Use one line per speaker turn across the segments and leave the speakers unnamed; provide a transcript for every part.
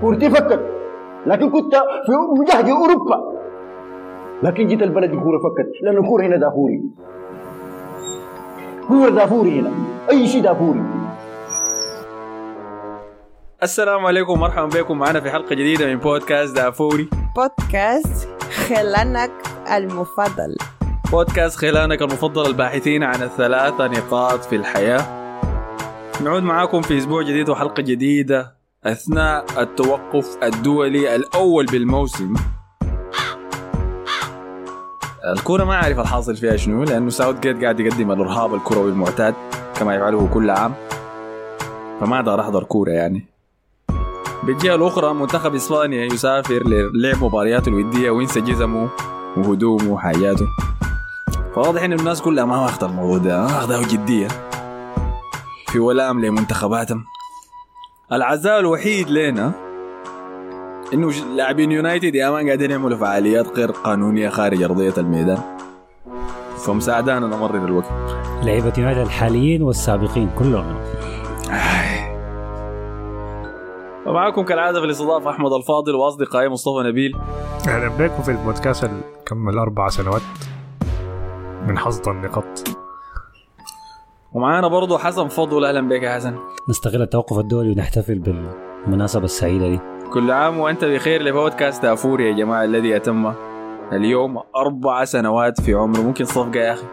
كورتي فكت لكن كنت في مجهد أوروبا. لكن جيت البلد الكوره فكت لأنه الكورة هنا دافوري. كورة دافوري هنا أي شيء دافوري.
السلام عليكم ومرحبا بكم معنا في حلقة جديدة من بودكاست دافوري.
بودكاست خلانك المفضل.
بودكاست خلانك المفضل الباحثين عن الثلاثة نقاط في الحياة. نعود معاكم في أسبوع جديد وحلقة جديدة. أثناء التوقف الدولي الأول بالموسم. الكورة ما أعرف الحاصل فيها شنو لأنه ساوث جيت قاعد يقدم الإرهاب الكروي المعتاد كما يفعله كل عام. فما أقدر أحضر كورة يعني. بالجهة الأخرى منتخب إسبانيا يسافر للعب مبارياته الودية وينسى جزمه وهدومه وحاجاته فواضح إن الناس كلها ما واخدة الموضوع ده ما واخداه جدية في ولام لمنتخباتهم. العزاء الوحيد لنا إنه لاعبين يونايتد يا مان قاعدين يعملوا فعاليات غير قانونية خارج أرضية الميدان. فمساعدانا نمرر الوقت.
لعيبة يونايتد الحاليين والسابقين كلهم.
ومعكم كالعادة في الاستضافة أحمد الفاضل وأصدقائي مصطفى نبيل.
أهلا بكم في البودكاست اللي كمل أربع سنوات من حصد النقاط.
ومعانا برضو حسن فضل. أهلا بك يا حسن.
نستغل التوقف الدولي ونحتفل بالمناسبة السعيدة دي.
كل عام وأنت بخير لبودكاست دافور يا جماعة الذي اتم اليوم أربع سنوات في عمره. ممكن صفقة يا أخي.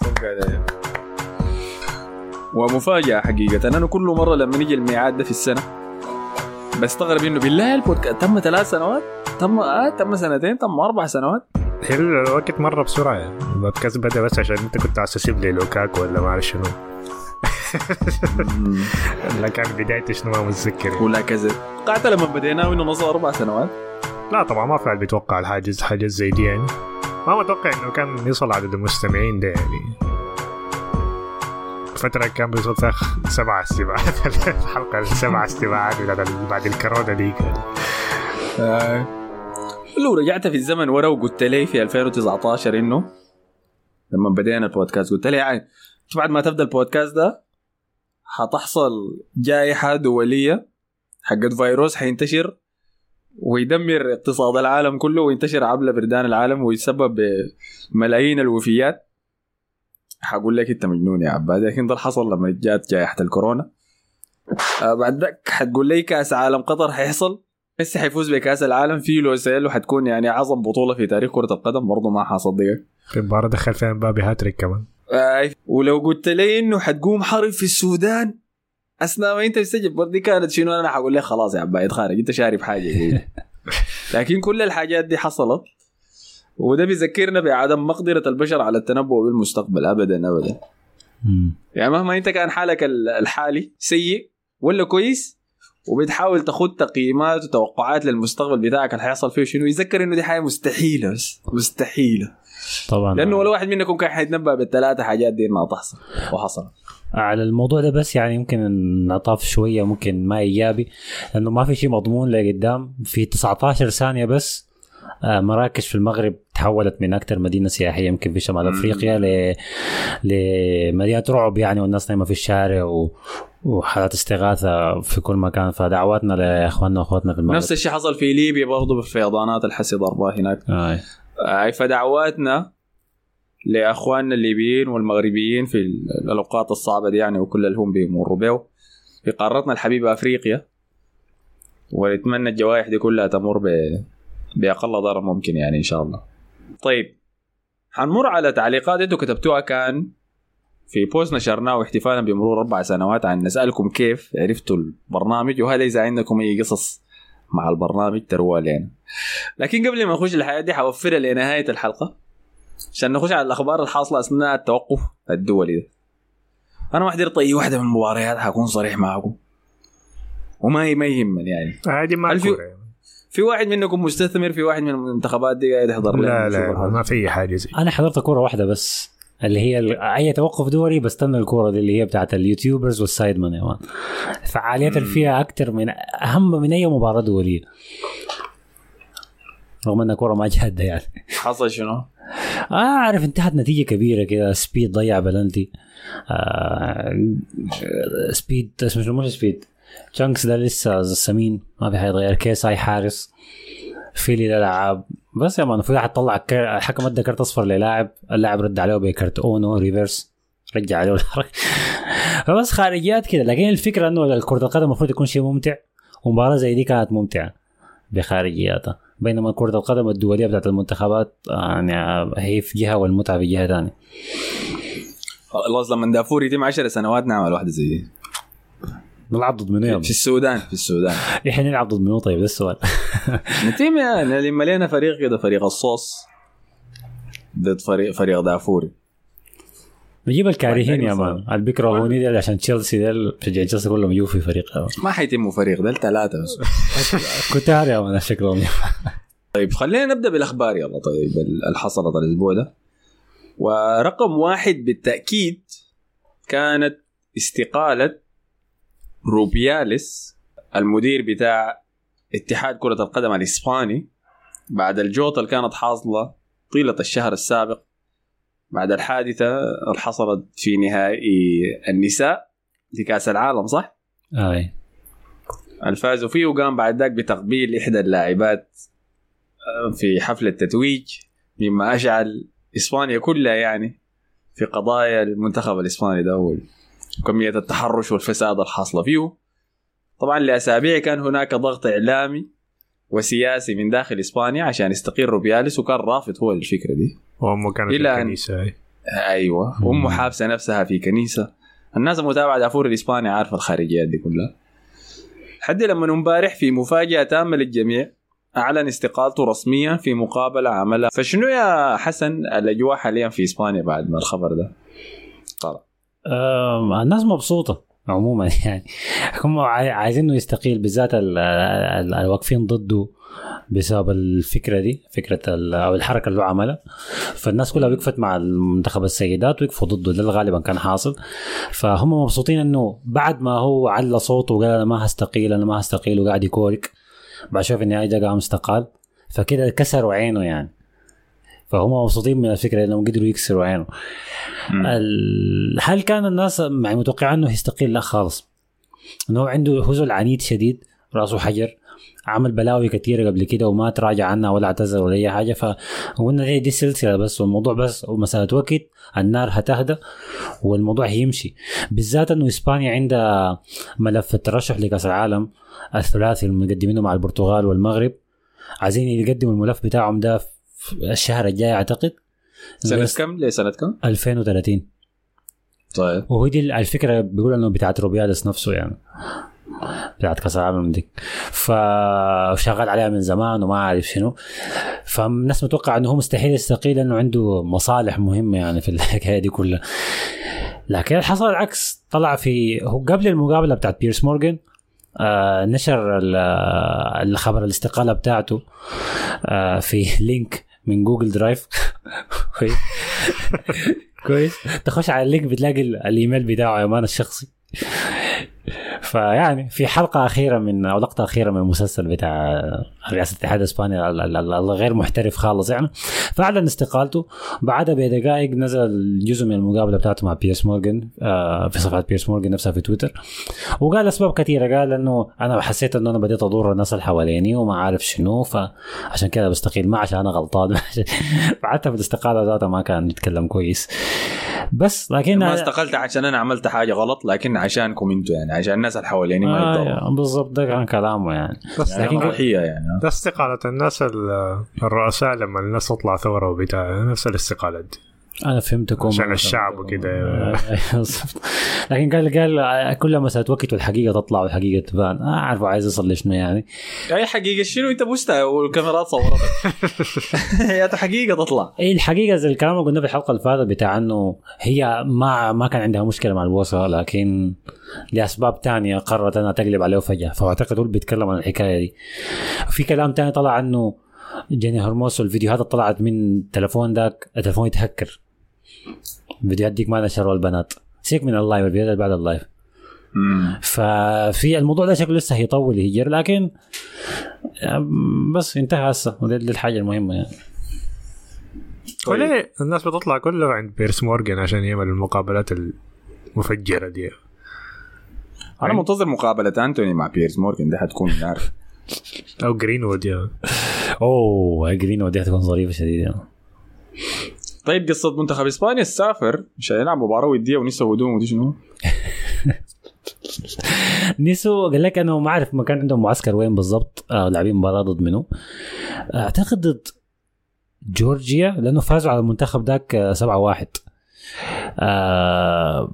صفقة ده. ومفاجأة حقيقة. أنا كل مرة لما نيجي الميعاد ده في السنة بستغرب إنه بالله البودكاست تم ثلاث سنوات؟ تم آه تم سنتين تم أربع سنوات؟
الوقت مرة بسرعة؟ يعني البودكاست بدا بس عشان أنت كنت عايز تسيب لي لوكاكو ولا ما أعرف شنو. لا كان بدايتي شنو ما متذكر. يعني.
ولا كذا قعدت لما بدينا وانه نص أربع سنوات.
لا طبعا ما فعل بيتوقع الحاجز حاجز زي دي يعني. ما متوقع إنه كان يوصل عدد المستمعين ده يعني. فترة كان بيوصل فيها سبع استماعات الحلقة سبع استماعات بعد الكورونا دي
آه. لو رجعت في الزمن ورا وقلت لي في 2019 إنه لما بدينا البودكاست قلت لي يعني بعد ما تبدأ البودكاست ده حتحصل جائحة دولية حقت فيروس حينتشر ويدمر اقتصاد العالم كله وينتشر عبر بلدان العالم ويسبب ملايين الوفيات. حقول لك أنت مجنون يا عباد لكن ده اللي حصل لما جات جائحة الكورونا. آه بعد ذاك حتقول لي كأس عالم قطر حيحصل. ميسي حيفوز بكأس العالم في لوسيل وحتكون يعني أعظم بطولة في تاريخ كرة القدم برضه ما حصدقك.
في المباراة دخل فيها مبابي هاتريك كمان.
آه ولو قلت لي إنه حتقوم حرب في السودان أثناء ما أنت بتستجم دي كانت شنو أنا حقول لك خلاص يا عبايد خارج. أنت شارب حاجة لكن كل الحاجات دي حصلت. وده بيذكرنا بعدم مقدرة البشر على التنبؤ بالمستقبل. ابدا ابدا. يعني مهما أنت كان حالك الحالي سيء ولا كويس وبتحاول تاخد تقييمات وتوقعات للمستقبل بتاعك اللي حيحصل فيه شنو يتذكر إنه دي حاجة مستحيلة بس مستحيلة.
طبعا.
لأنه ولا واحد منكم كان حيتنبأ بالثلاثة حاجات دي إنها تحصل وحصل
على الموضوع ده بس يعني يمكن نطاف شوية ممكن ما إيجابي لأنه ما في شيء مضمون لقدام. في 19 ثانية بس آه، مراكش في المغرب تحولت من أكثر مدينة سياحية يمكن في شمال أفريقيا ل... لمدينة رعب يعني والناس نايمة في الشارع و... وحالات استغاثة في كل مكان فدعواتنا لإخواننا وأخواتنا في المغرب
نفس الشيء حصل في ليبيا برضه بالفيضانات الحسي ضربها هناك
آه.
آه فدعواتنا لإخواننا الليبيين والمغربيين في الأوقات الصعبة دي يعني وكل اللي هم بيمروا به في قارتنا الحبيبة أفريقيا ونتمنى الجوائح دي كلها تمر ب... بأقل ضرر ممكن يعني إن شاء الله. طيب حنمر على تعليقات أنتم كتبتوها كان في بوست نشرناه احتفالا بمرور أربع سنوات عن نسألكم كيف عرفتوا البرنامج وهذا إذا عندكم أي قصص مع البرنامج تروها لنا. لكن قبل ما نخش الحياة دي حوفرها لنهاية الحلقة عشان نخش على الأخبار الحاصلة أثناء التوقف الدولي ده. أنا ما حضرت أي واحدة من المباريات حكون صريح معكم. وما ما يهمني يعني.
هذه ما
في-
يعني.
في واحد منكم مستثمر في واحد من المنتخبات دي قاعد يحضر
لا لا
الحاجة.
ما في اي حاجة زي
أنا حضرت كوره واحدة بس اللي هي أي توقف دولي بستنى الكورة دي اللي هي بتاعت ال YouTubers وال Sidemen man فعاليات فيها أكثر من أهم من أي مباراة دولية. رغم انها كوره ما جادة يعني.
حصل شنو؟
آه عارف انتهت نتيجة كبيرة كده. Speed ضيع بلنتي. آه Speed اسمه مش Speed. Chunkz ده لسه سمين ما في حيتغير KSI حارس. Filly ده لعاب بس يا man في واحد طلع. الحكم أدى كرت أصفر للاعب اللاعب رد عليه بكرت Uno Reverse رجع عليه الحركة. فبس خارجيات كده لكن الفكرة إنه كره القدم المفروض يكون شيء ممتع ومباراة زي دي كانت ممتعة بخارجياتها بينما كرة القدم الدولية بتاعت المنتخبات يعني هي في جهة والمتعة في جهة ثانية
خلاص لما دافور يتم 10 سنوات نعمل واحدة زي دي
نلعب ضد منو
في السودان في السودان.
إحنا نلعب ضد منو؟ طيب ده السؤال.
نتيم يعني لما لنا فريق كده فريق الصوص. ضد فريق فريق دافوري.
نجيب الكارهين يا man. اللي بيكرهوني ديل عشان تشيلسي ديل بشجع تشيلسي كلهم يجوا في فريق.
ما حيتموا فريق ده ثلاثة بس.
كتار يا مان شكلهم.
طيب خلينا نبدأ بالأخبار يلا. طيب اللي حصلت الأسبوع ده. ورقم واحد بالتأكيد كانت استقالة روبياليس المدير بتاع اتحاد كرة القدم الإسباني بعد الجوطه اللي كانت حاصلة طيلة الشهر السابق بعد الحادثة اللي حصلت في نهائي النساء لكاس العالم صح؟
آي
الفازوا فيه وقام بعد ذاك بتقبيل إحدى اللاعبات في حفل التتويج مما أشعل إسبانيا كلها يعني في قضايا المنتخب الإسباني ده وكميه التحرش والفساد الحاصلة فيه. طبعا لأسابيع كان هناك ضغط إعلامي وسياسي من داخل إسبانيا عشان يستقيل روبياليس وكان رافض هو الفكرة دي.
وأمه كانت في
أن-
هاي.
أيوه. أمه حابسة نفسها في كنيسة. الناس المتابعة دافور الإسباني عارفة الخارجيات دي كلها. لحد لما امبارح في مفاجأة تامة للجميع أعلن استقالته رسميا في مقابلة عملها. فشنو يا حسن الأجواء حاليا في إسبانيا بعد ما الخبر ده طلع؟
آه الناس مبسوطة عموما يعني. هم عاي- عايزينه يستقيل بالذات ال- ال- الواقفين ضده بسبب الفكرة دي فكرة أو الحركة اللي هو عملها. فالناس كلها وقفت مع المنتخب السيدات وقفوا ضده. ده غالبا كان حاصل. فهم مبسوطين إنه بعد ما هو على صوته وقال أنا ما هستقيل أنا ما هستقيل وقاعد يكورك بعد شوف النهاية جا قام استقال. فكده كسروا عينه يعني. فهم مبسوطين من الفكرة انهم قدروا يكسروا عينه هل كان الناس يعني متوقعين إنه يستقيل؟ لا خالص. إنه عنده هزل عنيد شديد رأسه حجر عمل بلاوي كثيره قبل كده وما تراجع عنها ولا اعتذر ولا أي حاجة. فقلنا دي, دي سلسلة بس والموضوع بس مساله وقت النار هتهدى والموضوع هيمشي. بالذات إنه إسبانيا عندها ملف الترشح لكأس العالم الثلاثي المقدمينه مع البرتغال والمغرب. عايزين يقدموا الملف بتاعهم ده الشهر الجاي أعتقد.
سنة كم؟ ليه سنة كم؟
2030
طيب.
وهي دي الفكرة بيقول إنه بتاعت روبياليس نفسه يعني. بتاعت كاس العالم دي. فشغال عليها من زمان وما عارف شنو. فالناس متوقع إنه هو مستحيل يستقيل لأنه عنده مصالح مهمة يعني في الحكاية دي كلها. لكن حصل العكس. طلع في هو قبل المقابلة بتاعت بيرس مورجان آه نشر ال- الخبر الاستقالة بتاعته آه في link. من Google Drive. كويس. تخش على ال link بتلاقي ال- الإيميل بتاعه يا man الشخصي. فيعني في حلقة أخيرة من أو لقطة أخيرة من المسلسل بتاع رئاسة الاتحاد الإسباني ال- ال- ال- الغير محترف خالص يعني. فاعلن استقالته. بعدها بدقائق نزل جزء من المقابلة بتاعته مع بيرس مورجان آه في صفحة بيرس مورجان نفسها في تويتر. وقال أسباب كثيرة. قال إنه أنا حسيت إنه أنا بديت أضر الناس اللي حواليني وما عارف شنو فعشان كذا بستقيل ما عشان أنا غلطان. فحتى في الاستقاله ذاتها ما كان يتكلم كويس. بس لكن
ما استقلت عشان أنا عملت حاجة غلط لكن عشانكم أنتوا يعني عشان الناس اللي حواليني ما يتضروا
آه بالضبط ده كان كلامه يعني.
بس
يعني
لكن-
روحية يعني
ده استقالة الناس ال- الرؤساء لما الناس تطلع ثورة وبتاع نفس الاستقالات دي.
أنا فهمتكم
عشان الشعب وكده.
بالضبط. لكن قال قال كل مسألة وقت والحقيقة تطلع والحقيقة تبان. آه عارف عايز يوصل لشنو يعني.
أي حقيقة شنو أنت مستوى والكاميرات صورتك يا حقيقة تطلع.
اي الحقيقة زي الكلام اللي قلنا في الحلقة اللي فاتت بتاع إنه هي ما ما كان عندها مشكلة مع البوسة لكن لأسباب تانية قررت إنها تقلب عليه فجأة فأعتقد هو بيتكلم عن الحكاية دي. في كلام تاني طلع إنه جيني هرموس والفيديوهات اللي طلعت من التلفون ذاك التلفون يتهكر. الفيديوهات ديك ما نشروا البنات. سيك من ال live الفيديوهات اللي بعد ال live. ففي الموضوع ده شكله لسه هيطول يهجر لكن بس انتهى هسه ودي دي الحاجة المهمة يعني.
طيب.
وليه الناس بتطلع كلها عند بيرس مورجان عشان يعمل المقابلات المفجرة دي؟
أنا منتظر مقابلة أنتوني مع بيرس مورجان ده حتكون نار
أو جرينوود يا.
أوه جرينوود دي حتكون ظريفة شديدة.
طيب قصة منتخب إسبانيا السافر عشان يلعب مباراة ودية ونسوا هدوم ودي شنو؟
نيسو قال لك أنه ما أعرف ما كان عندهم معسكر وين بالضبط آه لاعبين مباراة ضد منو. أعتقد ضد جورجيا لأنه فازوا على المنتخب ذاك آه، 7-1 آه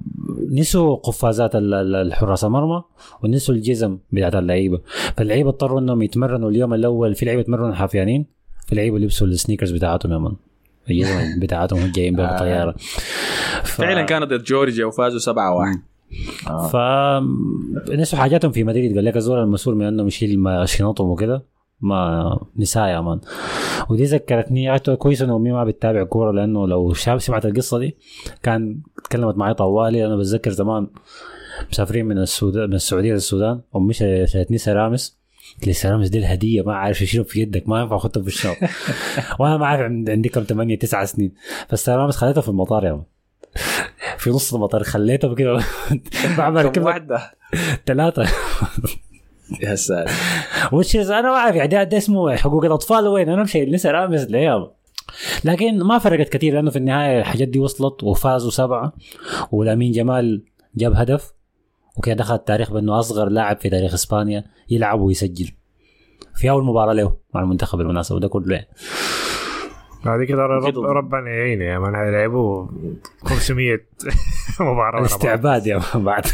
نسوا قفازات ال- ال- الحراس المرمى ونسوا الجزم بتاعت اللعيبة. فاللعيبة اضطروا إنهم يتمرنوا اليوم الأول في لعيبة يتمرنوا حافيانين في لعيبة لبسوا السنيكرز بتاعتهم يا من. الجزم بتاعتهم جايين بها بالطياره ف...
فعلا كانت ضد جورجيا وفازوا 7 1
ف نسوا حاجاتهم في مدريد. قال لك الزول المسؤول من انهم يشيل شنطهم وكده. ما نساء يا مان. ودي ذكرتني كويس إنه امي ما بتتابع كورة لأنه لو شاب سمعت القصة دي كان تكلمت معي طوالي. أنا بتذكر زمان مسافرين من السودان من السعودية للسودان امي شا- شالتني سرامس لي سرامس دي الهدية ما عارف يشيلهم في يدك ما ينفع اخدهم في الشنط وأنا ما عارف عند- عندي كم 8 9 سنين. فالسرامس خليتها في المطار يا مان في نص المطار خليتها كده. بعمل
كم
كده
واحدة؟
ثلاثة
يا ساتر
وش أنا ما أعرف يعني ده, اسمه حقوق الأطفال وين؟ أنا مشي لسه رامز ليه لكن ما فرقت كثير لأنه في النهاية الحاجات دي وصلت وفازوا سبعة ولامين جمال جاب هدف. وكده دخل التاريخ بأنه أصغر لاعب في تاريخ إسبانيا يلعب ويسجل في أول مباراة له مع المنتخب بالمناسبه ده كله يعني.
بعد كده رب. ربنا يعينه يا مان هيلعبوا 500 مباراة.
الاستعباد يا مان بعد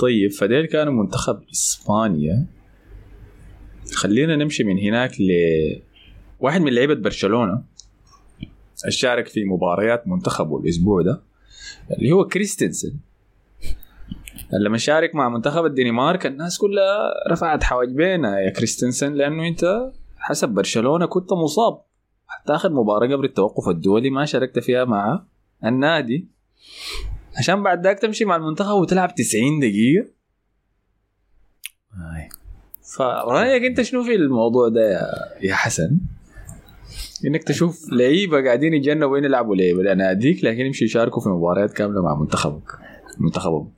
طيب فديل كانوا منتخب إسبانيا خلينا نمشي من هناك ل واحد من لعيبة برشلونة شارك في مباريات منتخبه الأسبوع ده اللي هو كريستنسن لما شارك مع منتخب الدنمارك الناس كلها رفعت حواجبينا يا كريستنسن لأنه أنت حسب برشلونة كنت مصاب حتى آخر مباراة قبل التوقف الدولي ما شاركت فيها مع النادي عشان بعد ذاك تمشي مع المنتخب وتلعب 90 دقيقة
آي.
فرأيك أنت شنو في الموضوع ده يا حسن؟ إنك تشوف لعيبة قاعدين يتجنبوا يلعبوا لعيبة. لناديك لكن يمشي يشاركوا في مباريات كاملة مع منتخبك. منتخبهم.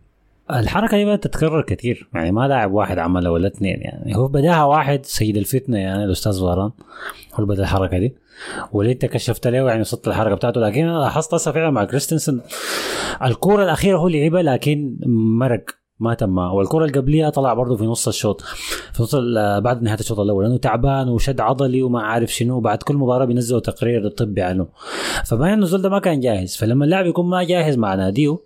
الحركة دي بقت تتكرر كثير يعني ما لاعب واحد عملها ولا اثنين يعني. هو بداها واحد سيد الفتنة يعني الأستاذ فاران هو بدأ الحركة دي. واللي أنت كشفت له يعني وصلت الحركة بتاعته. لكن أنا لاحظت هسه فعلا مع كريستنسن الكورة الأخيرة هو لعبها لكن مرق. ما تم. والكرة اللي قبليها طلع برضه في نص الشوط. في نص بعد نهاية الشوط الأول لأنه تعبان وشد عضلي وما عارف شنو بعد كل مباراة بينزلوا تقرير طبي عنه. فباين انه الزول ده ما كان جاهز. فلما اللاعب يكون ما جاهز مع ناديه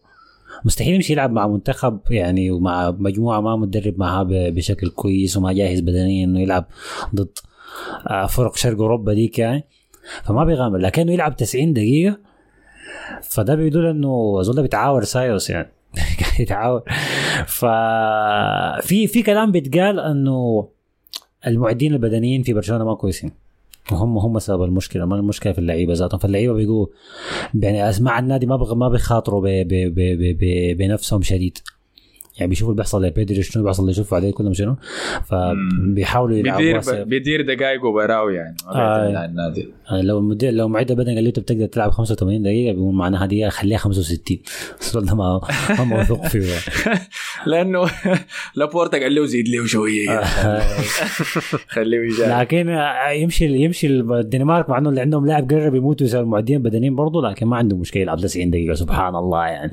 مستحيل يمشي يلعب مع منتخب يعني ومع مجموعة ما متدرب معها بشكل كويس وما جاهز بدنيا إنه يلعب ضد آه، فرق شرق أوروبا ديك يعني. فما بيغامر. لكنه يلعب 90 دقيقة فده بيدل إنه الزول ده بيتعاور سايوس يعني. يتعاور. ففي في كلام بيتقال إنه المعدين البدنيين في برشلونة ما كويسين. وهم هم سبب المشكلة ما المشكلة في اللعيبة ذاتهم. فاللعيبة بيقولوا يعني أسماء النادي ما ما بيخاطروا بنفسهم شديد. يعني بيشوفوا اللي بيحصل لبيدري شنو بيحصل اللي يشوفوا عليه كلهم شنو فبيحاولوا يلعبوا
بيدير دقائق وبراو يعني
آه.
النادي
يعني لو المدير لو معد بدني قال لي أنت بتقدر تلعب 85 دقيقة بيقول معناها دقيقه خليها 65 السؤال ده ما ما موثوق فيه
لأنه لابورتا قال له زيد له شوية. خليه يشارك
لكن يمشي يمشي الدنمارك مع إنه اللي عندهم لاعب قرب يموت ويسوي المعدين بدنيين برضه لكن ما عنده مشكلة يلعب 90 دقيقة سبحان الله يعني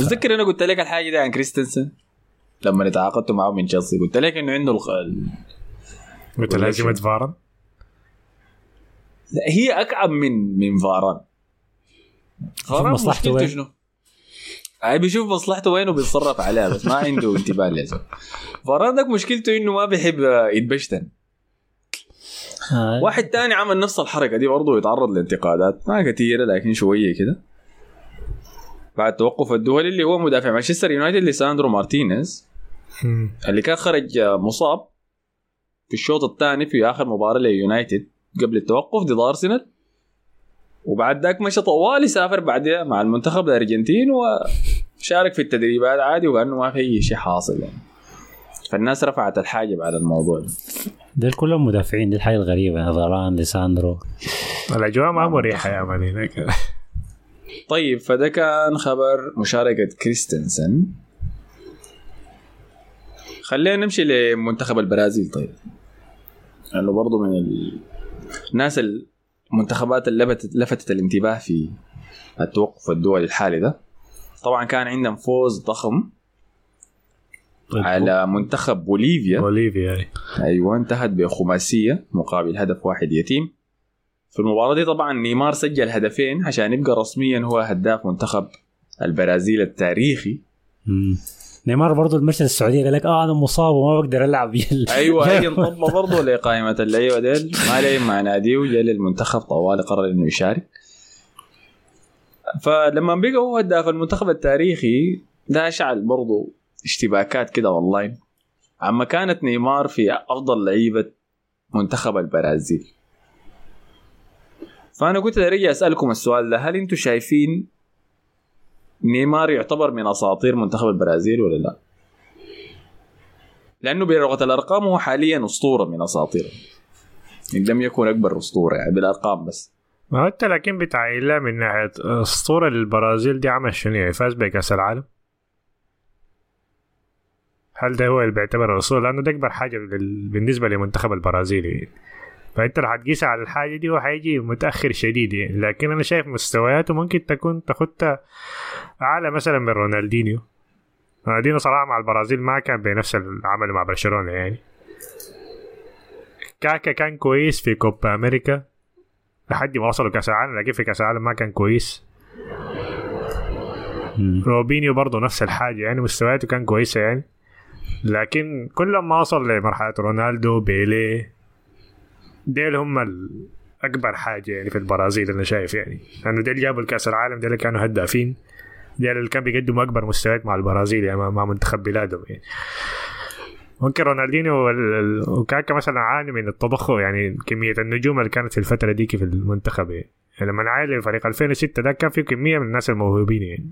متذكر أنا قلت لك الحاجة دي عن كريستنسن لما تعاقدت معه من تشيلسي قلت لك إنه عنده الخ...
قلت
شو؟
اتفارن
لا هي أكعب من من فاران فاران
مصلحته؟
شنو؟ هاي بيشوف مصلحته وين وبيتصرف عليها بس ما عنده انتباه لها فاران داك مشكلته إنه ما بيحب يتبشتن. واحد تاني عمل نفس الحركة دي برضه يتعرض لانتقادات ما كثيره لكن شوية كده بعد توقف الدولي اللي هو مدافع مانشستر يونايتد ليساندرو مارتينيز. اللي كان خرج مصاب في الشوط الثاني في آخر مباراة ليونايتد قبل التوقف ضد أرسنال. وبعد ذاك مشى طوالي سافر بعدها مع المنتخب الأرجنتين وشارك في التدريبات عادي وكانه ما في اي شيء حاصل يعني. فالناس رفعت الحاجب على الموضوع ده.
دول كلهم مدافعين دي الحاجة الغريبة فاران ليساندرو
الأجواء ما مريحة يا مان هناك.
طيب فده كان خبر مشاركة كريستنسن. خلينا نمشي لمنتخب البرازيل طيب. لأنه برضه من ال- الناس المنتخبات اللي لفتت, لفتت الانتباه في التوقف الدولي الحالي ده. طبعا كان عندهم فوز ضخم على منتخب بوليفيا.
بوليفيا هاي.
أيوه انتهت بخماسية مقابل هدف واحد يتيم. في المباراة دي طبعا نيمار سجل هدفين عشان يبقى رسميا هو هداف منتخب البرازيل التاريخي.
مم. نيمار برضه المرشد السعودية قال لك آه أنا مصاب وما بقدر ألعب.
أيوه هي انضم برضه لقائمة اللعيبة ديل. ما لعب مع ناديه وجا للمنتخب طوالي قرر إنه يشارك. فلما بقى هو هداف المنتخب التاريخي ده اشعل برضه اشتباكات كده اونلاين عن مكانة نيمار في أفضل لعيبة منتخب البرازيل. فأنا كنت ارجع أسألكم السؤال ده. هل أنتم شايفين نيمار يعتبر من أساطير منتخب البرازيل ولا لا؟ لأنه بلغه الأرقام هو حاليا أسطورة من اساطير إن لم يكن أكبر أسطورة يعني بالأرقام بس.
ما هو أنت لكن بتاع إلا من ناحية أسطورة للبرازيل دي عمل شنو يعني؟ فاز بكأس العالم؟ هل ده هو اللي بيعتبر الاسطوره لأنه ده أكبر حاجة بال- بالنسبة لمنتخب البرازيل يعني. فانت لو هتقيسها على الحاجة دي هو هيجي متأخر شديد يعني. لكن أنا شايف مستوياته ممكن تكون تاخدها أعلى مثلا من رونالدينيو. رونالدينيو صراحة مع البرازيل ما كان بنفس العمل مع برشلونة يعني. كاكا كان كويس في كوبا أمريكا. لحد ما وصلوا كأس العالم لكن في كأس العالم ما كان كويس. روبينيو برضه نفس الحاجة يعني مستوياته كان كويسة يعني. لكن كل ما وصل لمرحلة رونالدو بيلي ديل هم أكبر حاجة يعني في البرازيل أنا شايف يعني. لأنه ديل جابوا الكأس العالم ديل كانوا هدافين. ديل اللي كان بيقدموا أكبر مستويات مع البرازيل يعني مع- منتخب بلادهم يعني. ممكن رونالدينيو وكاكا مثلا عاني من التضخم يعني كمية النجوم اللي كانت في الفترة ديك في المنتخب يعني. يعني لما عاني فريق 2006 ده كان فيه كمية من الناس الموهوبين يعني.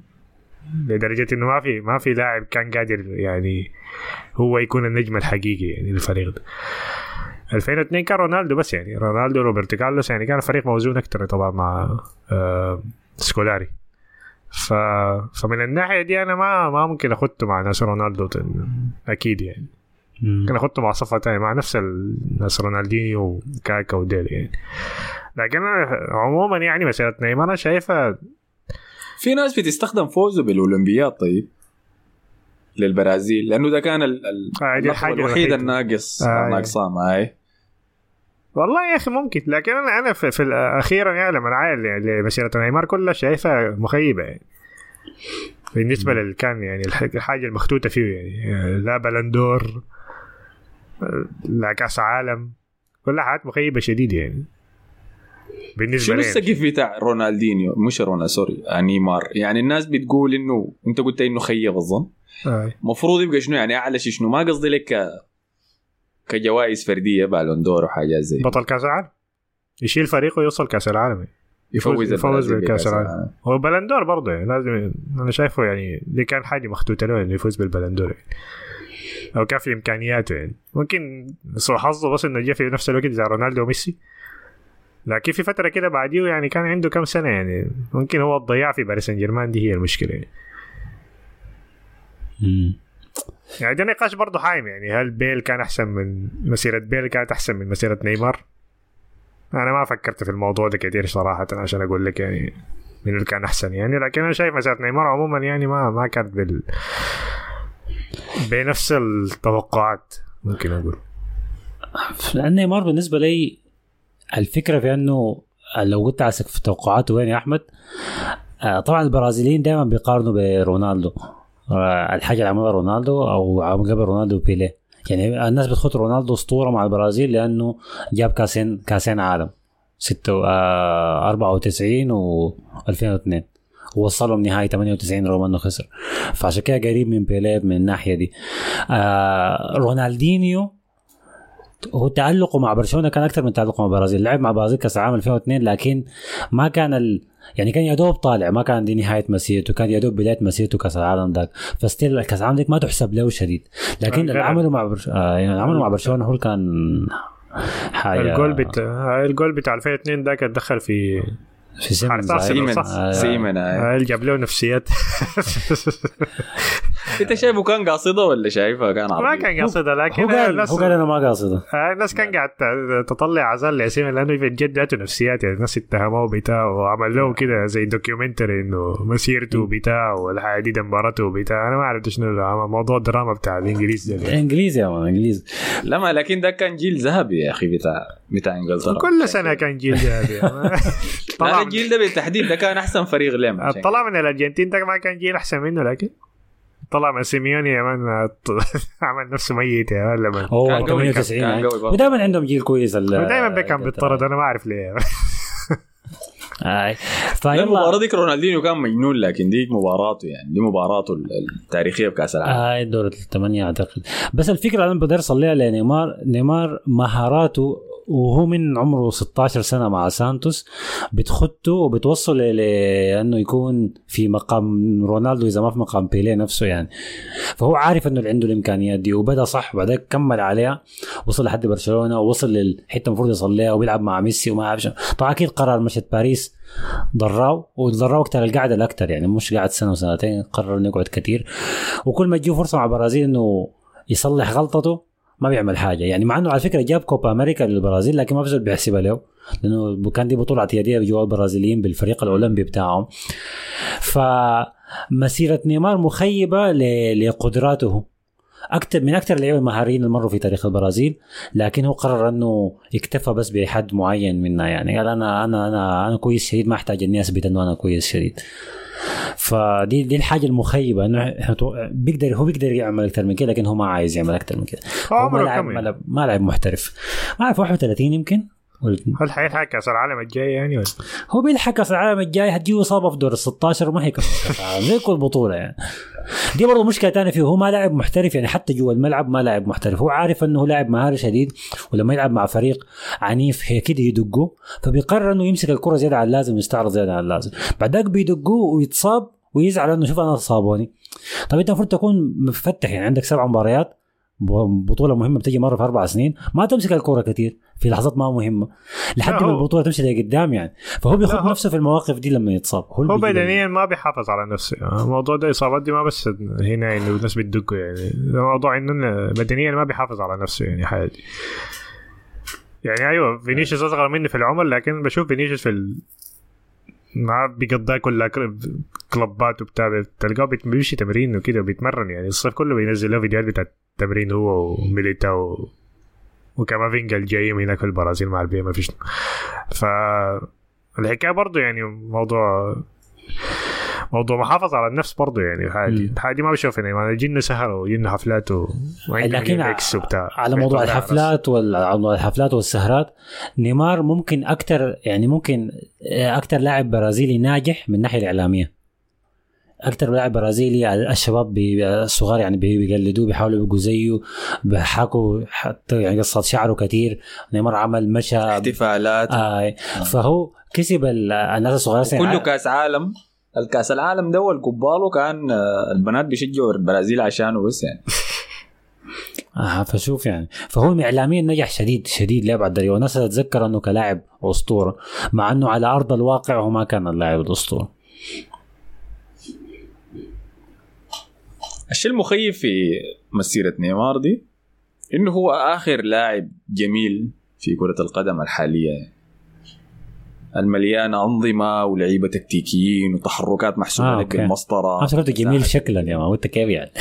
لدرجة إنه ما في ما في لاعب كان قادر يعني هو يكون النجم الحقيقي يعني للفريق ده. 2002 كان رونالدو بس يعني. رونالدو روبرتو كارلوس يعني كان فريق موزون أكثر طبعا مع آه سكولاري. ف... فمن الناحية دي أنا ما ما ممكن أخده مع ناس رونالدو تن- أكيد يعني.
مم.
ممكن أخده مع صفه تانية مع نفس ال- ناس رونالدينيو وكاكا وديل يعني. لكن أنا عموما يعني مسيرة نيمار أنا شايفها
في ناس بتستخدم فوزه بالأولمبياد طيب. للبرازيل لأنه ده كان ال- ال-
آه،
الوحيد. الناقص
آه،
معي
والله يا أخي ممكن لكن أنا أنا في, في يعني يعني مسيره نيمار كلها شايفها مخيبة يعني. بالنسبة لل كان يعني الح- الحاجة المحطوطة فيه يعني. لا بلندور لا كأس عالم كلها حاجات مخيبة شديده يعني. بالنسبة
شنو السقف بتاع رونالدينيو؟ مش رونا sorry آه، نيمار. يعني الناس بتقول إنه أنت قلت إنه خيب الظن. المفروض يبقى شنو يعني أعلى شيء شنو ما قصدي لك ك... كجوائز فردية بالون دور وحاجات زي
بطل كأس العالم يشيل فريقه ويوصل كأس العالم.
يفوز
يفوز العالم.
العالم.
هو بلندور برضه يعني لازم أنا شايفه يعني دي كان حاجة مخطوطه له إنه يفوز بالبلندور يعني. أو كان في إمكانياته يعني ممكن سوء حظه بس إنه جه في نفس الوقت زي رونالدو وميسي لكن في فترة كده بعديه يعني كان عنده كم سنة يعني ممكن هو الضياع في باريس سان جيرمان دي هي المشكلة يعني. يعني ده نقاش برضه حايم يعني هل بيل كان أحسن من مسيرة بيل كانت أحسن من مسيرة نيمار؟ أنا ما فكرت في الموضوع ده كتير صراحة عشان أقول لك يعني من اللي كان أحسن يعني لكن أنا شايف مسيرة نيمار عموما يعني ما ما كانت بال بنفس التوقعات ممكن أقول.
لأن نيمار بالنسبة لي الفكرة في إنه لو قلت عسك في توقعاته وين يا أحمد آه، طبعا البرازيليين دائما بيقارنوا برونالدو. الحاجة اللي عملها رونالدو أو قبل رونالدو بيليه. يعني الناس بتخط رونالدو أسطورة مع البرازيل لأنه جاب كاسين كاسين عالم. 6 آه 94 و 2002 ووصلهم نهائي 98 رغم انه خسر. فعشان كده قريب من بيليه من الناحية دي. آه رونالدينيو هو تألقه مع برشلونة كان أكثر من تألقه مع البرازيل لعب مع البرازيل كأس العالم 2002 لكن ما كان ال... يعني كان يا دوب طالع ما كان دي نهاية مسيرته كان يا دوب بداية مسيرته كأس العالم ذاك ف still كأس العالم ذيك ما تحسب له شديد لكن
آه،
اللي. عمله مع برش... آه يعني عمله مع برشلونة هو كان حاجة
الجول بتاع الجول بتاع 2002 ده كان دخل في
في سيمنز
حارس
أيوة.
أرسنال،
سيمنز
صح؟
آه،
سيمن آه.
آه، جاب له نفسيات.
انت شايفه كان قاصده ولا شايفها كان
ما
عربي؟
كان قصدها لكن
هو قال
الناس
هو قال أنا ما قاصده.
آه، الناس كان قاعد ت- تطلع أعذار لسيمن لأنه في الجد ذاته نفسيات يعني الناس اتهموه بتاع وعمل له كده زي documentary إنه مسيرته بتاع والحياة دي دمرته بتاع. أنا ما عرفت شنو موضوع الدراما بتاع الإنجليز ده.
إنجليزي يا man إنجليزي.
لا ما لكن ده كان جيل ذهبي يا أخي بتاع بتاع إنجلترا.
كل سنة كان جيل ذهبي طلع
الجيل ده بالتحديد ده كان أحسن فريق لهم عشان
طلع من الأرجنتين ده ما كان جيل أحسن منه لكن طلع من سيميوني يا man عمل نفسه ميت يا man لما
هو
كان قوي،
98
كان
يعني. ودائما عندهم جيل كويس ال-
دائما بيكام بيطرد أنا ما أعرف ليه.
آي.
لا المباراة
فيلا
ديك رونالدينيو كان مجنون لكن ديك مباراته يعني دي مباراته التاريخية بكأس العالم.
هاي دورة الثمانية أعتقد. بس الفكرة أنا بقدر اصليها لنيمار نيمار مهاراته وهو من عمره 16 سنة مع سانتوس بتخطه وبتوصله لأنه يكون في مقام رونالدو إذا ما في مقام بيليه نفسه يعني فهو عارف إنه اللي عنده الإمكانيات دي وبدأ صح وبعدين كمل عليها وصل لحد برشلونة ووصل للحتة المفروض يصل لها وبيلعب مع ميسي وما أعرف. طبعا أكيد قرار مشت باريس ضراو وضراو أكثر القعدة الاكثر يعني مش قاعد سنة وسنتين قرر إنه يقعد كثير وكل ما تجيه فرصة مع البرازيل إنه يصلح غلطته ما بيعمل حاجة. يعني مع إنه على فكرة جاب كوبا أمريكا للبرازيل لكن ما في بيحسبها له لأنه كان دي بطولة اعتيادية جوا البرازيليين بالفريق الأولمبي بتاعهم. فمسيرة نيمار مخيبة لقدراته. أكثر من أكثر اللعيبة المهاريين اللي مروا في تاريخ البرازيل لكن هو قرر إنه يكتفى بس بحد معين منها. يعني قال أنا أنا أنا أنا كويس شديد ما أحتاج اني اثبت إنه أنا كويس شديد. فدي دي الحاجة المخيبة إنه بيقدر هو بيقدر يعمل أكثر من كده لكن هو ما عايز يعمل أكثر من كده.
هو
هو ما
عمره
ما؟ لاعب- ما لاعب محترف. ما أعرف 31 يمكن.
هل حيلحق كاس العالم الجاي يعني ولا؟
هو بيلحق كاس العالم الجاي هتجيه اصابه في دور ال 16 وما هي كاس العالم زي كل بطولة يعني. دي برضه مشكلة ثانية فيه هو ما لاعب محترف يعني حتى جوا الملعب ما لاعب محترف. هو عارف إنه لاعب مهاري شديد ولما يلعب مع فريق عنيف هي كده يدقه فبيقرر إنه يمسك الكرة زيادة عن اللازم يستعرض زيادة عن اللازم. بعدك بيدقوه ويتصاب ويزعل إنه شوف أنا صابوني. طب أنت المفروض تكون مفتح يعني عندك سبع مباريات بطولة مهمة بتجي مرة في أربع سنين ما تمسك الكرة كثير في لحظات ما مهمة لحد ما
هو-
البطولة تمشي لقدام يعني. فهو
هو-
نفسه في المواقف دي لما يتصاب
هو
بيجي-
بدنيا ما بيحافظ على نفسه. يعني الموضوع ده إصابات دي ما بس هنا انه الناس بتدقه يعني. ده موضوع إنه بدنيا ما بيحافظ على نفسه يعني حاجة يعني أيوه فينيسيوس أصغر مني في العمر لكن بشوف فينيسيوس في ال... ما بيقضيها كلها كل- كلوبات وبتاع تلقاه بيمشي تمرين وكده وبيتمرن يعني. الصيف كله بينزل له فيديوهات بتاعت تمرين هو وميليتاو وكامافينجا الجاي من هناك في البرازيل مع البي ما فيش ف الحكاية برضه يعني موضوع موضوع محافظة على النفس برضه يعني. الحاجة دي ما بشوف يعني. جينا سهر وجينا حفلات و...
لكن
إكس وبتاع.
على موضوع الحفلات وال- على موضوع الحفلات والسهرات نيمار ممكن أكثر يعني ممكن أكثر لاعب برازيلي ناجح من الناحية الإعلامية. أكثر لاعب برازيلي الشباب بي- الصغار يعني بي- بيقلدوه بيحاولوا يبقوا زيه بيحاكوا حتى يعني قصة شعره كثير نيمار عمل مشى
احتفالات.
آه فهو كسب ال- الناس الصغار
كله كأس عالم. الكأس العالم ده القباله كان آه، البنات بيشجعوا البرازيل عشانه بس يعني.
آه فشوف يعني. فهو اعلاميا نجح شديد شديد لابعد درجه والناس تتذكر إنه كلاعب أسطورة مع إنه على أرض الواقع هو ما كان اللاعب الأسطورة.
الشيء المخيف في مسيرة نيمار دي إنه هو آخر لاعب جميل في كرة القدم الحالية يعني. المليانة أنظمة ولعيبة تكتيكيين وتحركات محسوبة
آه،
لك
أوكي. أنا شفته جميل شكلا يا ما قلت كيف يعني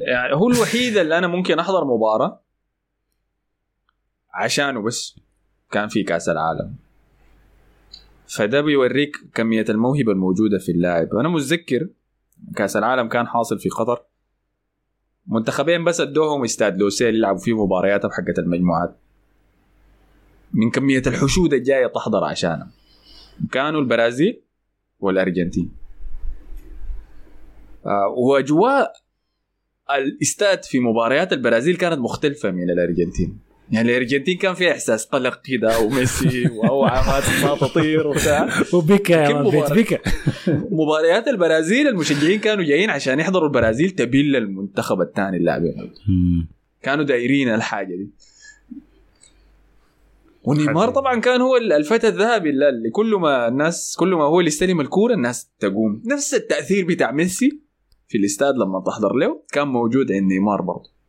يعني هو الوحيد اللي أنا ممكن أحضر مباراة عشانه بس كان في كأس العالم فده بيوريك كمية الموهبة الموجودة في اللاعب. أنا متذكر كأس العالم كان حاصل في قطر. منتخبين بس أدوهم استاد لوسيل يلعبوا فيه مبارياتهم حقت المجموعات. من كمية الحشود الجاية تحضر عشانها كانوا البرازيل والأرجنتين. آه، وأجواء الإستاد في مباريات البرازيل كانت مختلفة من الأرجنتين. يعني الأرجنتين كان فيها إحساس قلق كده وميسي واوعى ما تطير وبتاع. مباراة؟
بيكا
مباريات البرازيل المشجعين كانوا جايين عشان يحضروا البرازيل تبيل للمنتخب الثاني اللاعبين. كانوا دايرين الحاجة دي. ونيمار طبعا كان هو الفتى الذهبي اللي كل ما الناس كل ما هو اللي يستلم الكورة الناس تقوم. نفس التأثير بتاع ميسي في الاستاد لما تحضر له كان موجود عند نيمار برضه.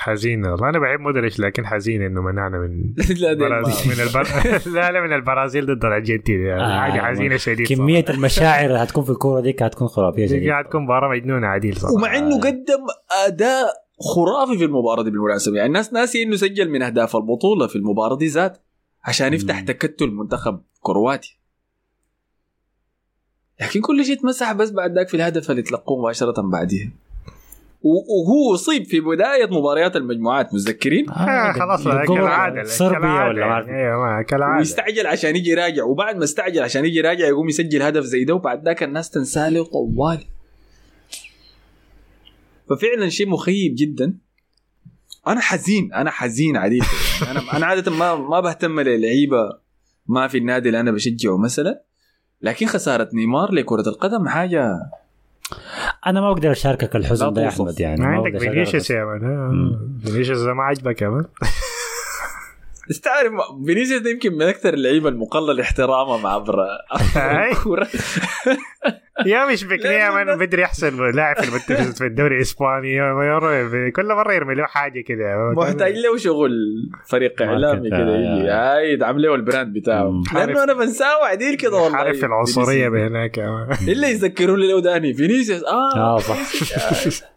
حزين والله أنا بحب مودريتش لكن حزين إنه منعنا من
لا دي
البرازيل من البر... لا لا من البرازيل ضد الأرجنتين. يعني
آه،
حاجة
يعني
حزينة شديد
كمية المشاعر اللي هتكون في الكورة ديك هتكون خرافية
دي
شديد
قاعد تكون مباراة مجنونة عديل صراحة.
ومع إنه قدم أداء خرافي في المباراة دي بالمناسبة. يعني الناس ناسي إنه سجل من أهداف البطولة في المباراة دي ذات عشان يفتح. تكتل منتخب كرواتيا. لكن كل شيء اتمسح بس بعد ذاك في الهدف اللي تلقوه مباشرة بعديها. وهو أصيب في بداية مباريات المجموعات متذكرين؟
آه خلاص
يقول
كالعادة
صربيا ولا ما.
أيوه ما كالعادة.
ويستعجل عشان يجي يراجع. وبعد ما استعجل عشان يجي يراجع يقوم يسجل هدف زي ده وبعد ذاك الناس تنساه له طوال ففعلا شيء مخيب جدا. أنا حزين أنا حزين عديل يعني أنا أنا عادة ما ما بهتم للعيبة ما في النادي اللي أنا بشجعه مثلا. لكن خسارة نيمار لكرة القدم حاجة
أنا ما أقدر أشاركك الحزن ده يا. أحمد يعني
ما عندك فينيسيوس يا man. فينيسيوس ده ما عجبك يا man
بس تعرف فينيسيوس ده يمكن من أكثر اللعيبة المقلل احتراما عبر
أي.
الكورة.
يا مش
لازم
مان بدري احسن لاعب في المنتخب في الدوري الإسباني. كل مرة يرمي له حاجة كده.
محتاج له شغل فريق
إعلامي
كده
آه،
يدعم له البراند بتاعه. لأنه أنا بنساه وعديل كده والله.
عارف
العنصرية.
بهناك
إلا يذكروا لي لو داني. فينيسيوس آه.
آه صح.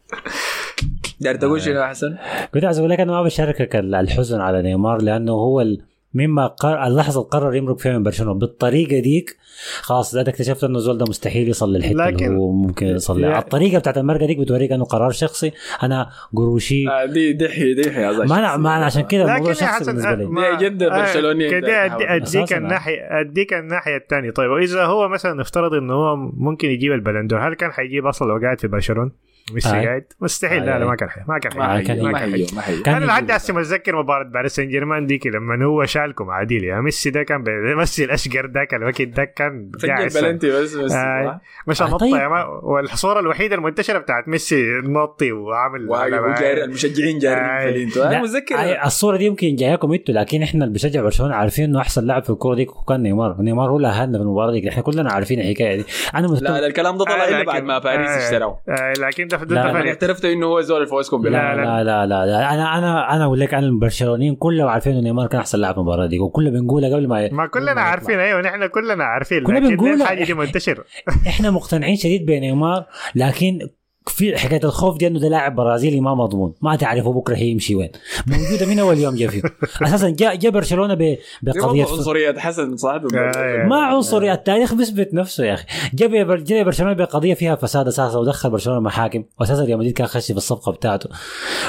دار تقول شنو احسن؟
كنت عايز أقول لك أنا ما بشاركك ال- الحزن على نيمار لأنه هو ال... مما قر... اللحظة اللي قرر يمرق فيها من برشلونة بالطريقة ديك خلاص ده اكتشفت أنه الزول ده مستحيل يصل للحته
لكن-
اللي هو ممكن يصل لها الطريقة بتاعت المرقة ديك بتوريك أنه قرار شخصي أنا قروشي
آه دي دحي دحي
ما أنا ما أنا عشان كده الموضوع شخصي بالنسبة لي
ما-
دي جدة
آه، كده.
أديك.
الناحيه أديك الناحية الثانية طيب وإذا هو مثلا نفترض إنه هو ممكن يجيب البلندور هل كان حيجيب أصلا لو قاعد في برشلونة؟ ميسي
آه.
قاعد مستحيل
آه.
لا لا ما كان حي. ما كان
ما
حي.
كان
حي ما
كان
حي ما حي
كان أنا.
لحد هسه متذكر مباراة باريس سان جيرمان ديك لما هو شالكم عادل يا ميسي ده كان بيمثل الأشقر ذاك الوقت ده كان قاعد
سجل بلنتي بس بس
آه. مش
آه،
نط
طيب.
يا ما والصورة الوحيدة المنتشرة بتاعت ميسي نطي وعامل
وجاري المشجعين جارين
آه.
لا،
أنا متذكر
الصورة دي يمكن جاياكم أنتوا لكن إحنا اللي بنشجع برشلونة عارفين إنه أحسن لاعب في الكورة دي كان نيمار نيمار هو اللي أهلنا في المباراة دي إحنا كلنا عارفين الحكاية دي أنا
لا الكلام ده طلع
آه،
الا بعد ما باريس
آه.
اشتروه
آه لكن ده ده
لا،
أنا
اعترفت إنه هو زول الفوزكم
لا،
بالله
لا. لا لا لا أنا أنا أنا أقول لك أنا البرشلونيين كلهم عارفين إنه نيمار كان أحسن لاعب المباراة دي وكلنا بنقولها قبل ما
ما كلنا عارفين أيوه نحن كلنا عارفين
كلنا بنقول-
الحاجة دي منتشر
إحنا مقتنعين شديد بنيمار لكن في حكاية الخوف دي إنه ده لاعب برازيلي ما مضمون. ما تعرفوا بكرة هيمشي وين. موجودة من اول يوم جا فيه أساسا جاء جاء برشلونة ب-
بقضية عنصريه حسن صح
آه.
ما عنصري التاريخ بيثبت نفسه يا أخي. جاب بر- جاب برشلونة بقضية فيها فساد أساسا ودخل برشلونة محاكم. واساسا ريال مدريد كان خش في الصفقة بتاعته.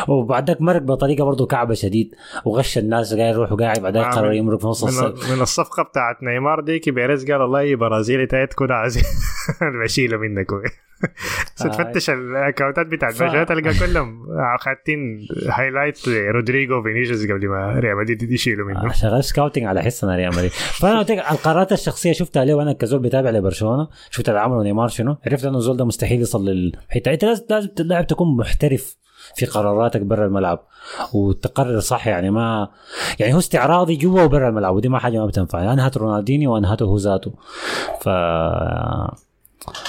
وبعد ذاك مرق بطريقة برضه كعبة شديد. وغش الناس قاعد يروح وقاعد بعد ذاك
آه،
قرر
من-
يمرق في نص الصف.
من, الصفقة بتاعت نيمار ديك بيريز قال والله برازيلي تكون عايز بشيله منك. تفتش الأكونتات بتاعت
ف-
برشلونه تلقى كلهم. خاتين highlight رودريجو فينيسيوس قبل ما ريال مدريد يشيلوا منه.
آه، شغال scouting على حس أنا ريال مدريد. فأنا قلت القرارات الشخصية شفتها له وأنا كزول بتابع لبرشلونة. شفت اللي عمله نيمار شنو. عرفت إنه الزول ده مستحيل يصل للحتة. أنت لازم لازم اللاعب تكون محترف في قراراتك برا الملعب. وتقرر صح يعني ما يعني هو استعراضي جوا وبرا الملعب. ودي ما حاجة ما بتنفع. انهت رونالدينيو وانهته هو ذاته. ف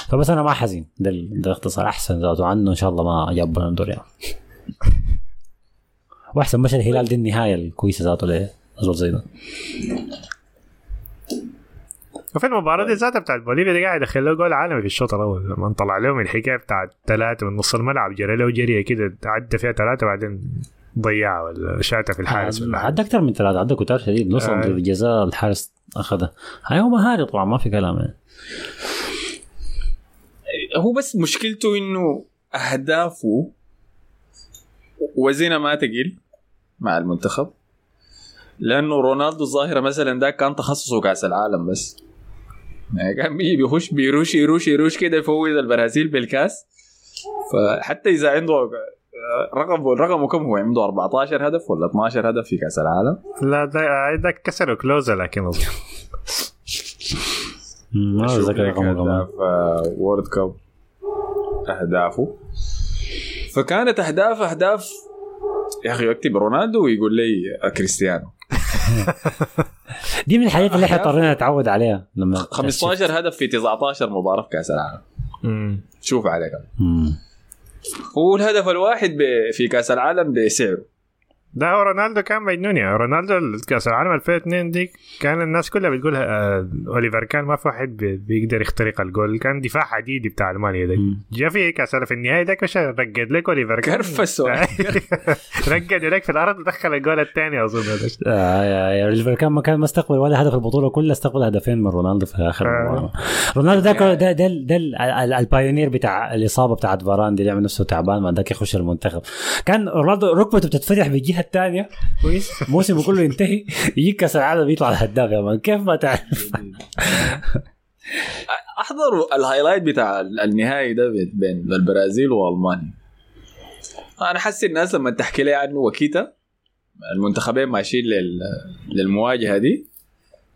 فبس أنا ما حزين. ده ال- ده اختصار أحسن ذاته. عنه إن شاء الله ما جاب بلندور يعني. وأحسن مشى الهلال دي النهاية الكويسة ذاته لزول زي ده
وفي المباراة دي ذاتها بتاعت بوليفيا دي قاعد يدخل له جول عالمي في الشوط الأول. لما طلع لهم الحكاية بتاعت ثلاثة من نص الملعب جرى له جرية كده عدى فيها ثلاثة بعدين ضيعها ولا شاتها في الحارس ولا.
عدى أكثر من ثلاثة عدى كتار شديد. نص
آه.
ضربة جزاء الحارس أخذها. هاي هو مهاري طبعا ما في كلام يعني.
هو بس مشكلته إنه أهدافه وزنها ما تقل مع المنتخب. لأنه رونالدو الظاهرة مثلا ده كان تخصصه كأس العالم بس. يعني كان بيجي بيخش بيروش يروش يروش كده يفوز البرازيل بالكأس. فحتى إذا عنده رقم رقمه كم هو؟ عنده 14 هدف ولا 12 هدف في كأس العالم؟
لا ده ده كسروا كلوزا لكن
ما أتذكر
أهداف آه، وورد كاب أهدافه. فكانت أهداف أهداف يا أخي يكتب رونالدو ويقول لي آه، كريستيانو.
دي من الحاجات اللي إحنا اضطرينا نتعود عليها لما
15 هدف في 19 مباراة في كأس العالم. شوف عليك. هو الهدف الواحد ب- في كأس العالم بسعره.
ده هو رونالدو كان مجنون يعني رونالدو كأس العالم 2002 دي كان الناس كلها بتقول آه أوليفر كان ما في واحد بي- بيقدر يخترق الجول. كان دفاع حديدي بتاع ألمانيا ده. جا في كأس في النهائي ده كش رقد لك أوليفر كان.
كرفس واحد.
رقد لك في الأرض ودخل الجول الثاني أظن. هذا
آه يا يا أوليفر كان ما كان ما استقبل ولا هدف البطولة كلها استقبل هدفين من رونالدو في آخر
آه.
المباراة. رونالدو ده ده ده, ده, ده ال- ال- ال pioneer بتاع الإصابة بتاعت فاران دي اللي نفسه تعبان ما ذاك يخش المنتخب. كان رونالدو ركبته بتتفتح بالجهه الثانية. كويس. موسمه كله ينتهي يجيك كأس العالم يطلع الهداف يا man. كيف ما تعرف؟
أحضروا ال highlight بتاع النهائي ده بين- البرازيل وألمانيا. أنا حاسس الناس لما تحكي لي عنه وكيتا المنتخبين ماشيين لل... للمواجهة دي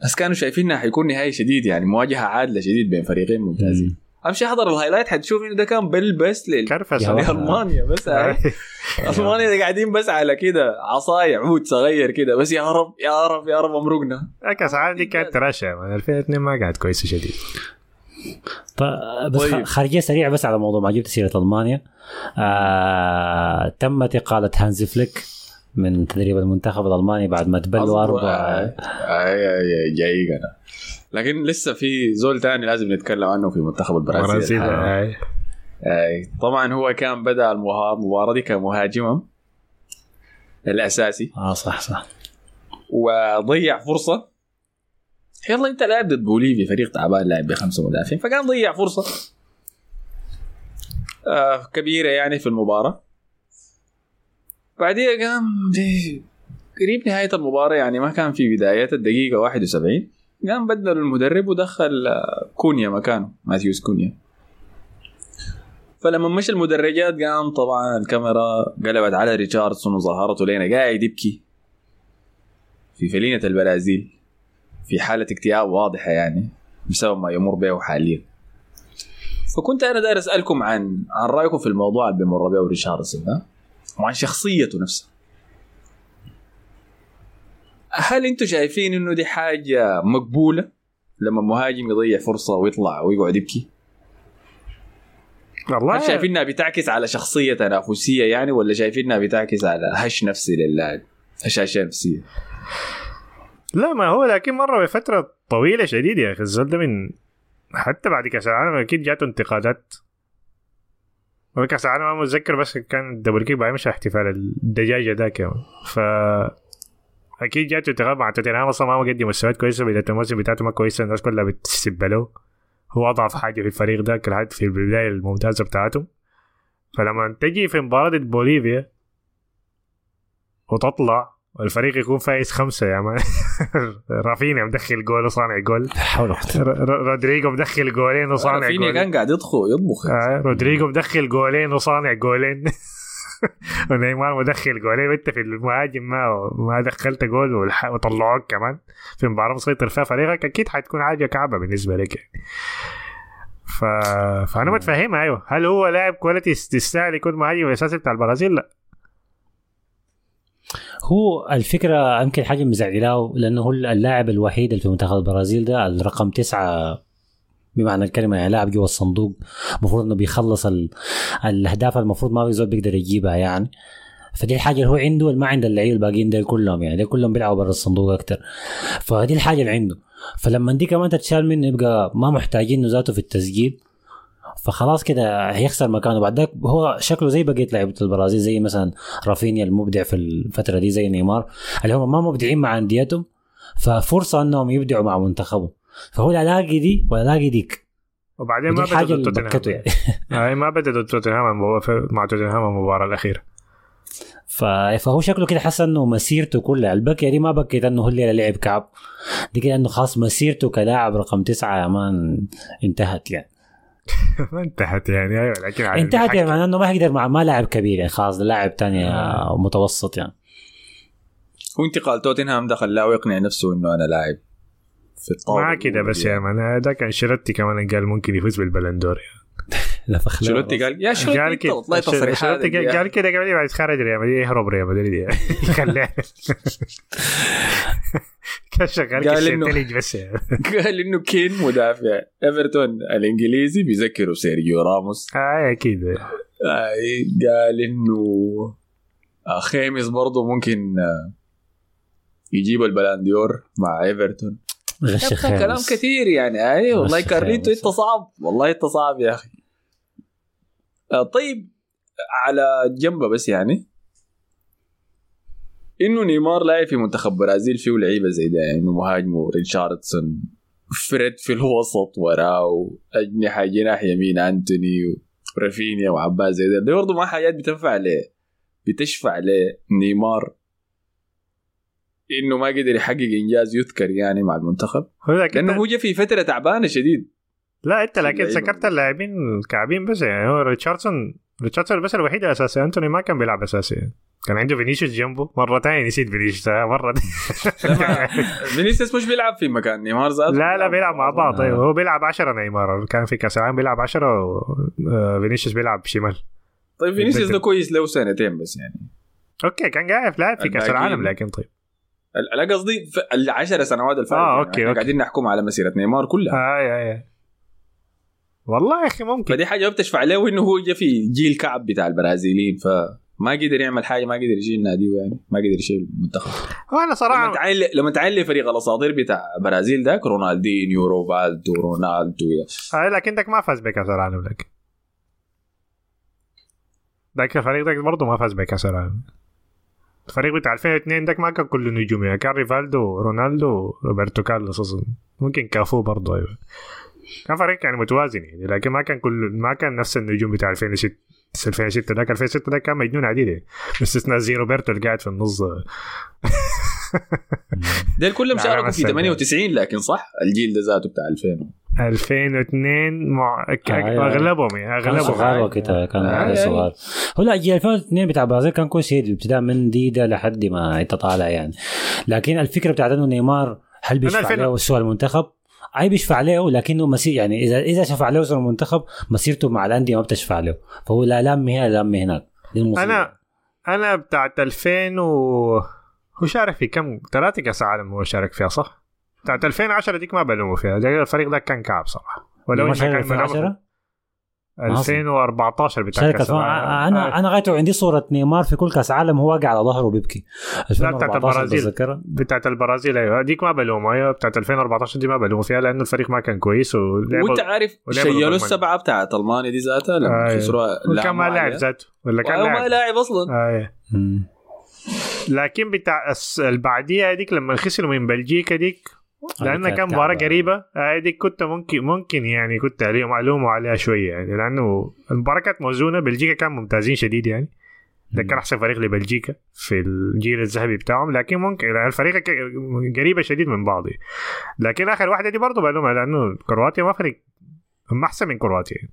بس كانوا شايفين انها حيكون نهائي شديد يعني مواجهة عادلة شديد بين فريقين ممتازين. امشي أحضر ال highlight حتشوف إنه ده كان بل بس لل...
كرفس
يا
والله.
لالمانيا بس. ألمانيا دي قاعدين بس على كده عصاية عود صغير كده. بس يا رب يا رب يا رب أمرقنا.
كاس العالم دي كانت من 2002 ما قاعد كويسه شديد
بس
طيب.
طيب. خارجية سريعة بس على موضوع ما جبت سيرة ألمانيا. آه تمت إقالة هانزي فليك من تدريب المنتخب الألماني بعد ما تبلوا أربع
أي أي جايك أنا لكن لسه في زول تاني لازم نتكلم عنه في منتخب البرازيل.
برازيل
آه.
آه.
اي طبعا هو كان بدأ المباراة دي كمهاجما الأساسي.
آه صح صح.
وضيع فرصة. يلا أنت لاعب ضد بوليفيا فريق تعبان لاعب بخمسة مدافعين فكان ضيع فرصة. آه كبيرة يعني في المباراة. بعديها قام قريب نهاية المباراة يعني ما كان في بدايات الدقيقة 71 قام بدل المدرب ودخل آه، كونيا مكانه ماثيوس كونيا. فلما مشى المدرجات قام طبعا الكاميرا قلبت على ريتشاردسون وظهرته لنا قاعد يبكي. في فلينة البرازيل في حالة اكتئاب واضحة يعني بسبب ما يمر به حاليا. فكنت أنا داير أسألكم عن عن رأيكم في الموضوع اللي بيمر به ريتشاردسون ده وعن شخصيته نفسها هل أنتم شايفين انه دي حاجة مقبولة لما مهاجم يضيع فرصة ويطلع ويقعد يبكي؟
والله
هل شايفين إنها بتعكس على شخصية تنافسية يعني ولا شايفين إنها بتعكس على هش نفسي للاعب؟ هشاشة نفسية
لا ما هو لكن مرة بفترة طويلة شديد يا أخي الزول ده من حتى بعد كأس العالم أكيد جاته انتقادات كاس العالم ما متذكر بس كان الدبل كيك بعد مش احتفال الدجاجة ذاك ف أكيد جاته انتقاد مع توتنهام. أصلا ما مقدم مستويات كويسة بدايه الموسم بتاعته ما كويسه الناس كلها بتسب له هو أضعف حاجة في الفريق ذاك لحد في البداية الممتازة بتاعتهم فلما تجي في مباراة ضد بوليفيا وتطلع والفريق يكون فايز خمسة يا man. رافينيا مدخل جول وصانع جول.
حول ولا قوة.
ر- ر- رودريجو مدخل جولين وصانع
رافينيا
جولين.
كان قاعد يطخ يطبخ.
آه رودريجو مدخل جولين وصانع جولين. ونيمار مدخل جولين وانت في المهاجم ما ما دخلت جول وطلعوك كمان. في مباراة مسيطر فيها فريقك أكيد حتكون حاجة كعبة بالنسبة لك يعني. ف... فأنا متفهمها أيوه. هل هو لاعب quality يستاهل يكون مهاجم أساسي بتاع البرازيل؟ لا.
هو الفكرة يمكن حاجة مزعلاه لأنه هو اللاعب الوحيد اللي في منتخب البرازيل ده الرقم تسعة بمعنى الكلمة يعني لاعب جوا الصندوق المفروض إنه بيخلص ال... الأهداف المفروض ما في زول بيقدر يجيبها يعني. فدي الحاجة اللي هو عنده اللي ما عند اللعيبه الباقيين دول كلهم يعني دول كلهم بيلعبوا برا الصندوق أكتر. فدي الحاجة اللي عنده. فلما دي كمان تتشال منه يبقى ما محتاجين ذاته في التسجيل. فخلاص كده هيخسر مكانه. بعد ذاك هو شكله زي بقية لعيبة البرازيل زي مثلا رافينيا المبدع في الفترة دي زي نيمار اللي هم ما مبدعين مع أنديتهم. ففرصة إنهم يبدعوا مع منتخبهم. فهو لا لاقي دي ولا لاقي ديك.
وبعدين
دي
ما
الحاجة
بدا
اللي
ضد
بكته
توتنهام
يعني.
آه ما بدا ضد توتنهام مع توتنهام المباراة الأخيرة.
ف- فهو شكله كده حس إنه مسيرته كلها البكيه دي ما بكيت إنه هو اللي لعب كعب. دي كده إنه خلاص مسيرته كلاعب رقم تسعة يا مان انتهت يعني.
ما انتهت يعني أيوه لكن
انتهت يعني معناه إنه ما يقدر مع ما لاعب كبير يعني خلاص لاعب تاني
آه.
متوسط يعني.
هو انتقال توتنهام ده خلاه يقنع نفسه إنه أنا لاعب. في الطاولة
ما كده بس يا مان ده كان شيرتي كمان قال ممكن يفوز بالبلندور يعني.
نفخ له
شلوتي
راسه.
قال يا
كده
والله تصريحات
قال كده قبل ما يتخرج ريال مدريد يهرب ريال مدريد يعني. خلاه كان شغال
قال إنه-
كالسنتلج بس.
قال إنه كين مدافع إيفرتون الإنجليزي بيذكروا سيرجيو راموس
آه
أكيد قال إنه آه، خيمس برضه ممكن آه، يجيب البلانديور مع إيفرتون
غش
كان كلام كثير يعني. أي والله كارليتو. إنت صعب. والله إنت صعب يا أخي. آه، طيب على جنبه بس يعني. إنه نيمار لاعب في منتخب برازيل فيه لعيبة زي ده يعني انه مهاجمه ريتشاردسون فريد في الوسط وراه اجنحه جناح يمين أنتوني ورافينيا وعباس زي ده. دي برضه ما حاجات بتنفع ل بتشفع لنيمار. إنه ما قدر يحقق إنجاز يذكر يعني مع المنتخب.
لأنه
هو جا في فترة تعبانة شديد.
لا أنت لكن. ذكرت اللاعبين الكعبين بس يعني هو ريتشاردسون ريتشارليسون بس الوحيد الأساسي. أنتوني ما كان بيلعب أساسي. كان عنده فينيسيوس جنبه. مرة ثانية نسيت فينيسيوس. آه، مرة
فينيسيوس مش بيلعب في مكان. نيمار ذاته
لا لا بيلعب مع بعض.
آه.
أيوه هو بيلعب 10 نيمار. كان في كأس العالم بيلعب 10 وفينيسيوس بيلعب شمال.
طيب فينيسيوس ده. كويس له سنتين بس يعني.
okay كان قاعد لاعب في
كأس.
العالم لكن طيب.
لا قصدي العشر سنوات الفاتت
آه،
يعني
okay،
إحنا
okay.
قاعدين نحكم على مسيره نيمار كلها.
اي اي والله يا أخي ممكن.
فدي حاجة بتشفع له انه هو جا في جيل كعب بتاع البرازيليين فما قدر يعمل حاجة ما قدر يشيل ناديه يعني ما قدر يشيل المنتخب.
هو أنا
لما
صراحة
تعين لما تعين فريق الأساطير بتاع برازيل ذاك رونالدينيو ريفالدو رونالدو يا.
آه لكن داك ما فاز بكأس العالم لكن ذاك الفريق ذاك برضه ما فاز بكأس العالم. الفريق بتاع 2002 ذاك ما كان كله نجوم يعني كان ريفالدو رونالدو روبرتو كارلوس أصلاً. ممكن كافو برضه أيوه. كان فريق يعني متوازن يعني لكن ما كان كل ما كان نفس النجوم بتاع 2006 2006 ذاك 2006 ذاك كان مجنون عديد يعني. باستثناء زي روبرتو اللي قاعد في النص.
ديل كلهم شاركوا في
بس-
98 لكن صح؟ الجيل ده ذاته بتاع 2000
2002 مع... ك-
آه،.
أغلبهم يعني أغلبهم
صغار وقتها كان
آه، يعني.
صغار هو لا جيل 2002 بتاع البرازيل كان كويس ابتداء من ديدا لحد ما انت طالع يعني لكن الفكرة بتاعت إنه نيمار هل بيشفع
2000
له سوى المنتخب؟ أي بيشفع له لكنه مسير يعني اذا إذا شفع له سوى المنتخب مسيرته مع الأندية ما بتشفع له فهو لا لام هنا لام هناك.
أنا أنا بتاعت 2000 و هو شارك في كم ثلاثة كأس عالم هو شارك فيها صح؟ بتاعت 2010 ديك ما بلومه فيها. ده الفريق ده كان كعب صراحة. ولو انه كان
2010
2014 بتاع كأس
2000
العالم.
أنا
آه،
أنا غايته عندي صورة نيمار في كل كأس عالم هو واقع على ظهره وبيبكي.
بتاعت
2014
البرازيل. بتاعت البرازيل أيوه. ديك ما بلومه أيوه. بتاعت 2014 دي ما بلومه فيها لأنه الفريق ما كان كويس ولعبوا
وأنت عارف شيلوا السبعة بتاعت ألمانيا دي ذاتها؟ لما
آه،
خسروها
وكان ما لاعب. ذاته ولا كان
وهو ما
لاعب.
لاعب أصلا.
آه.
مم.
لكن بتاع الس- البعديها ديك لما خسروا من بلجيكا ديك لانها
كانت
كان
مباراة.
قريبة. آه، ديك كنت ممكن ممكن يعني كنت عليهم الومه عليها شوية يعني لأنه المباراة كانت موزونة. بلجيكا كان ممتازين شديد يعني. ده كان أحسن فريق لبلجيكا في الجيل الذهبي بتاعهم. لكن ممكن الفريق قريبة شديد من بعض. لكن آخر واحدة دي برضه بلومها لأنه كرواتيا ما فريق هم أحسن من كرواتيا يعني.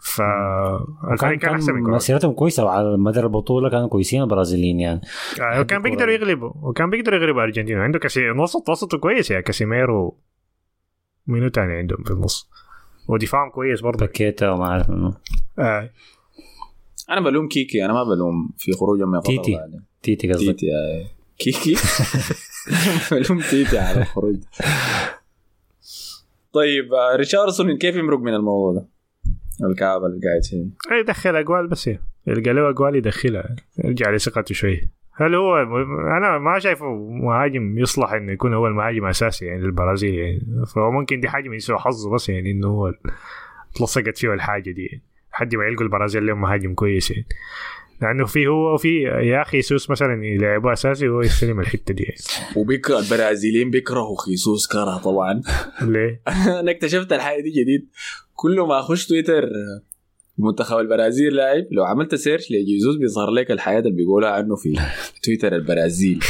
فالفريق
وكان
كان أحسن من
مسيرتهم كويسة وعلى مدار البطولة كانوا كويسين البرازيليين يعني
آه، وكان بيقدروا يغلبوا وكان بيقدروا يغلبوا ارجنتين عنده كاسي وسط وسطه كويس يا كاسيميرو مينو تاني عندهم في النص ودفاعهم كويس برضه
باكيتا وما منه
آه.
أنا بلوم كيكي أنا ما بلوم في خروجهم من
تيتي.
قطر بعدين.
تيتي قصدك
تيتي آه. كيكي بلوم تيتي على الخروج طيب آه، ريتشاردسون كيف يمرق من الموضوع ده؟ الكعبة اللي قاعد فيه
يدخل أجوال بس يلقى له أجوال يدخلها. يرجع لثقته شوي. هل هو أنا ما شايفه مهاجم يصلح إنه يكون هو المهاجم أساسي يعني للبرازيل يعني. فهو ممكن دي حاجة من سوء حظه بس يعني إنه هو اتلصقت فيه الحاجة دي. لحد ما يلقوا البرازيل لهم مهاجم كويس يعني. لأنه في هو وفي خيسوس مثلا يلعبوه أساسي وهو يستلم الحتة دي.
وبيكره البرازيليين بيكرهوا خيسوس كره طبعا
ليه؟
أنا اكتشفت الحاجة دي جديد كل ما أخش تويتر منتخب البرازيل لاعب لو عملت search لجيزوس بيظهر لك الحاجات اللي بيقولها عنه في تويتر البرازيل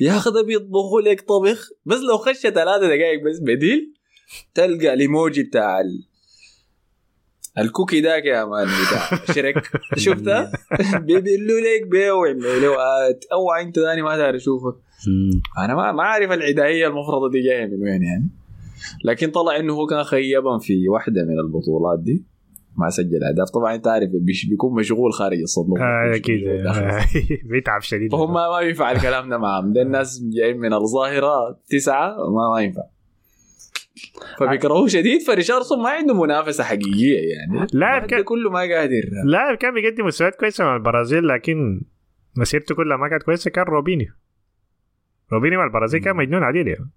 يا أخي ده بيطبخوا لك طبخ بس لو خش ثلاثة دقائق بس بديل تلقى الإيموجي بتاع ال... الكوكي داك يا مان بتاع شرك شفتها؟ بيبلوا لك بيه ويعملوا له. اوعى انت ثاني ما داري اشوفك. أنا ما ما أعرف العدائية المفرطه دي جاية من وين يعني. لكن طلع إنه هو كان خيبا في واحدة من البطولات دي. ما سجل أهداف. طبعا أنت عارف بيكون مشغول خارج الصندوق.
آه،
أكيد.
آه، بيتعب شديد.
فهم ما ينفع الكلام ده معهم ده الناس جايين من الظاهرة تسعة ما ما ينفع. فبيكرهوه شديد فريشاردسون ما عنده منافسة حقيقية يعني.
لاعب كان
كله ما قادر.
لاعب كان بيقدم مستويات كويسة مع البرازيل لكن مسيرته كلها ما كانت كويسة كان روبينيو. روبينيو مع البرازيل كان مجنون عديل يعني.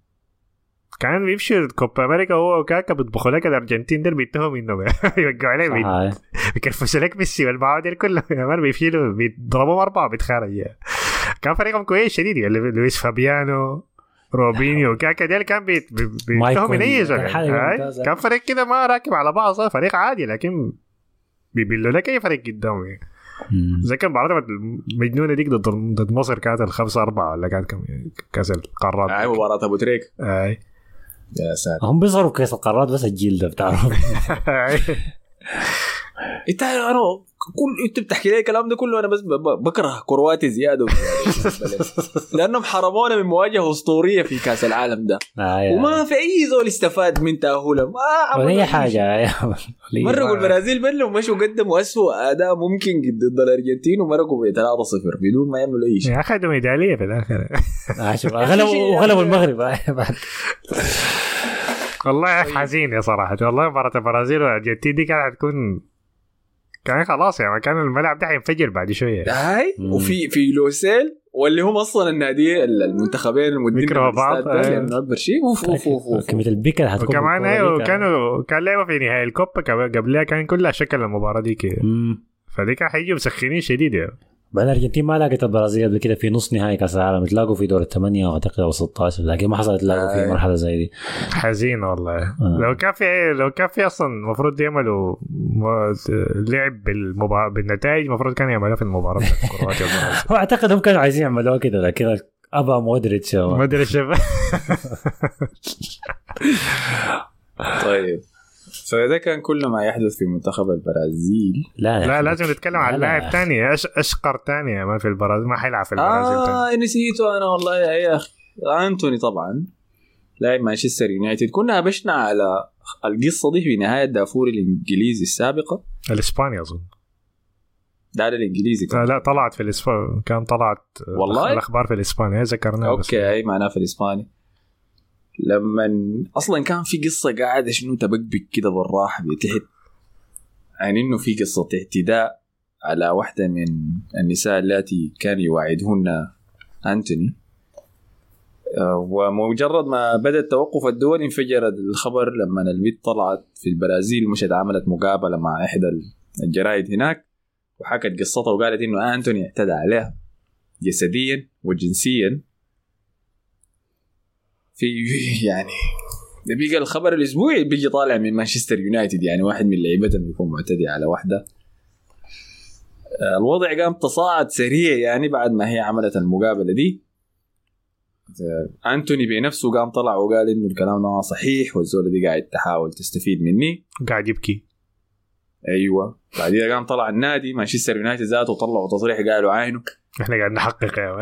كان بيمشي كوبا أمريكا هو وكاكا بيطبخوا لك الأرجنتين دول بيتهم انه يوقعوا عليه بي-
هاي.
بيكرفسوا لك ميسي والمعاود دول كلهم يا man بيشيلوا بيضربوا اربعه بيتخارج. كان فريقهم كويس شديد يعني. لويس فابيانو روبينيو. كاكا ديل كان بيت- بي- بيتهم أي زول.
كان
فريق كده ما راكب على بعض صار فريق عادي لكن بيبلوا لك أي فريق قدامه يعني. زي كان بعرض المجنونه ديك ضد ضد مصر كانت الخمسة أربعة ولا كانت كم يعني؟ كأس القارات.
هاي مباراة أبو تريكة.
اي
يا ساتر.
هم بيظهروا كأس القارات بس الجيل ده بتعرف
إنت أنا كل انت بتحكي لي الكلام ده كله أنا بس بكره كرواتي زيادة وزياده لأنهم حرمونا من مواجهة أسطورية في كأس العالم ده.
هاي.
وما في أي زول استفاد من تاهلهم ما
ولا
أي حاجة. مرقوا البرازيل بلوا ومشوا قدموا اسوء أداء ممكن ضد الأرجنتين ومرقوا ب 3-0 بدون ما يعملوا أي شيء.
اخذوا ميدالية في الآخر.
آه، غلبوا وغلبوا المغرب. آه، بعد.
والله حزين يا صراحة. والله مباراة البرازيل والأرجنتين دي كانت حتكون كان خلاص يعني كان الملعب ده حينفجر بعد شوية.
هاي. وفي في لوسيل واللي هم أصلا النادي المنتخبين المدين
بيكرهوا بعض،.
لأنه أكبر شيء. أوف أوف أوف أوف.
كميه البيكا اللي حتكون
وكمان
أيوه
كانوا كان لعبوا في نهائي الكوبا قبلها كان كلها شكل المباراة دي كده. فدي كان حيجوا مسخنين شديد يعني.
الأرجنتين ما لاقت البرازيل قبل كده في نص نهائي كأس العالم تلاقوا في دور الثمانية اعتقد أو 16 لكن ما حصلت تلاقوا في
آه.
مرحلة زي دي
حزين والله
آه.
لو كان في لو كان في أصلا المفروض يعملوا لعب بالمبا... بالنتائج المفروض كان يعملوها في المباراة بتاعت كرواتيا والبرازيل.
هو أعتقد هم كانوا عايزين يعملوها كده لكن أبا مودريتش
الشباب
طيب فده كان كل ما يحدث في منتخب البرازيل
لا
لا لازم نتكلم عن
لا،
لاعب
لا.
ثاني أش... أشقر ثاني ما في البرازيل ما حيلعب في البرازيل تاني.
آه نسيته أنا والله يا أخي أنتوني طبعا لاعب مانشستر يونايتد كنا هبشنا على القصة دي في نهاية دافوري الإنجليزي السابقة
الإسباني أظن
ده الإنجليزي
لا, لا طلعت في الاسباني كان طلعت
والله؟
الأخبار في الإسباني هي ذكرناها.
أوكي اي معناه في الإسباني لما أصلا كان في قصة قاعدة شنو تبكبك كده بالراحة بتحت عن إنه في قصة اعتداء على واحدة من النساء التي كان يواعدهن أنتوني. آه، ومجرد ما بدا التوقف الدولي انفجر الخبر لما البنت طلعت في البرازيل مشت عملت مقابلة مع إحدى الجرائد هناك وحكت قصتها وقالت إنه أنتوني اعتدى عليها جسديا وجنسيا. في يعني بيجي الخبر الأسبوعي بيجي طالع من مانشستر يونايتد يعني واحد من لعيبتهم يكون معتدي على واحدة آه، الوضع قام تصاعد سريع يعني بعد ما هي عملت المقابلة دي. آه، أنتوني بنفسه قام طلع وقال إنه الكلام ده صحيح والزوله دي قاعد تحاول تستفيد مني.
قاعد يبكي.
أيوه. بعدين قام طلع النادي مانشستر يونايتد ذاته طلعوا تصريح قالوا عينه.
إحنا قاعد نحقق يا.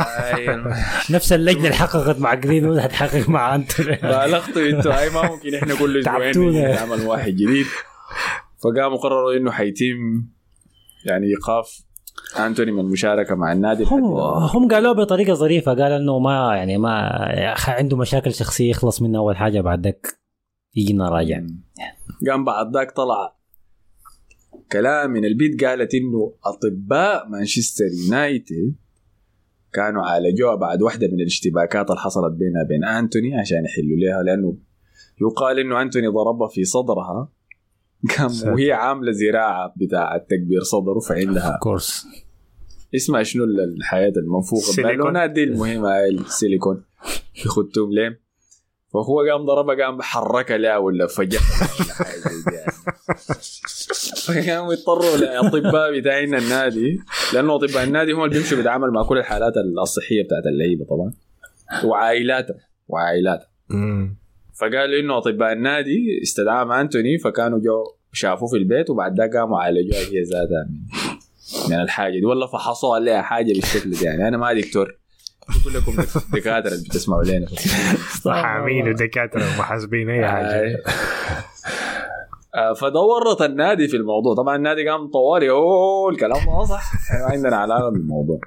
نفس اللجنة اللي حققت مع جرينوود هتحقق مع انتوني
بالغتوا أنتوا. هاي ما ممكن إحنا كل أسبوعين نعمل واحد جديد. فقاموا قرروا إنه حيتم يعني إيقاف أنتوني من المشاركة مع النادي
هم هم قالوها بطريقة ظريفة. قال إنه ما يعني ما عنده مشاكل شخصية يخلص منها أول حاجة بعد ذاك يجينا راجع.
قام بعد ذاك طلع كلام من البيت قالت إنه أطباء مانشستر يونايتد كانوا عالجوها بعد واحدة من الاشتباكات اللي حصلت بينها وبين أنتوني عشان يحلوا لها لأنه يقال إنه أنتوني ضربها في صدرها. قام
ساتر.
وهي عاملة زراعة بتاع تكبير صدره فعندها
كورس
اسمها شنو الحياة المنفوخة.
سيليكون.
بالونات دي المهمه هاي السيليكون يخدتهم ليه؟ فهو قام ضربها قام حركها لا ولا فجأها ولا حاجة يضطروا الاطباء بتاعين النادي لأنه أطباء النادي هم اللي بيمشوا بيتعاملوا مع كل الحالات الصحية بتاعت اللعيبة طبعا وعائلاتها وعائلاتها
مم.
فقالوا إنه أطباء النادي استدعاهم أنتوني فكانوا جو شافوه في البيت وبعد ذاك قاموا عالجوها هي ذاتها من, الحاجة دي. ولا فحصوا عليها حاجة بالشكل ده يعني. أنا ما دكتور. كلكم دكاترة اللي بتسمعوا لنا.
محامين ودكاتره ومحاسبين أي حاجة.
آه. آه، فدورت النادي في الموضوع. طبعا النادي قام طوالي. أوه الكلام ما صح ما عندنا علاقة بالموضوع.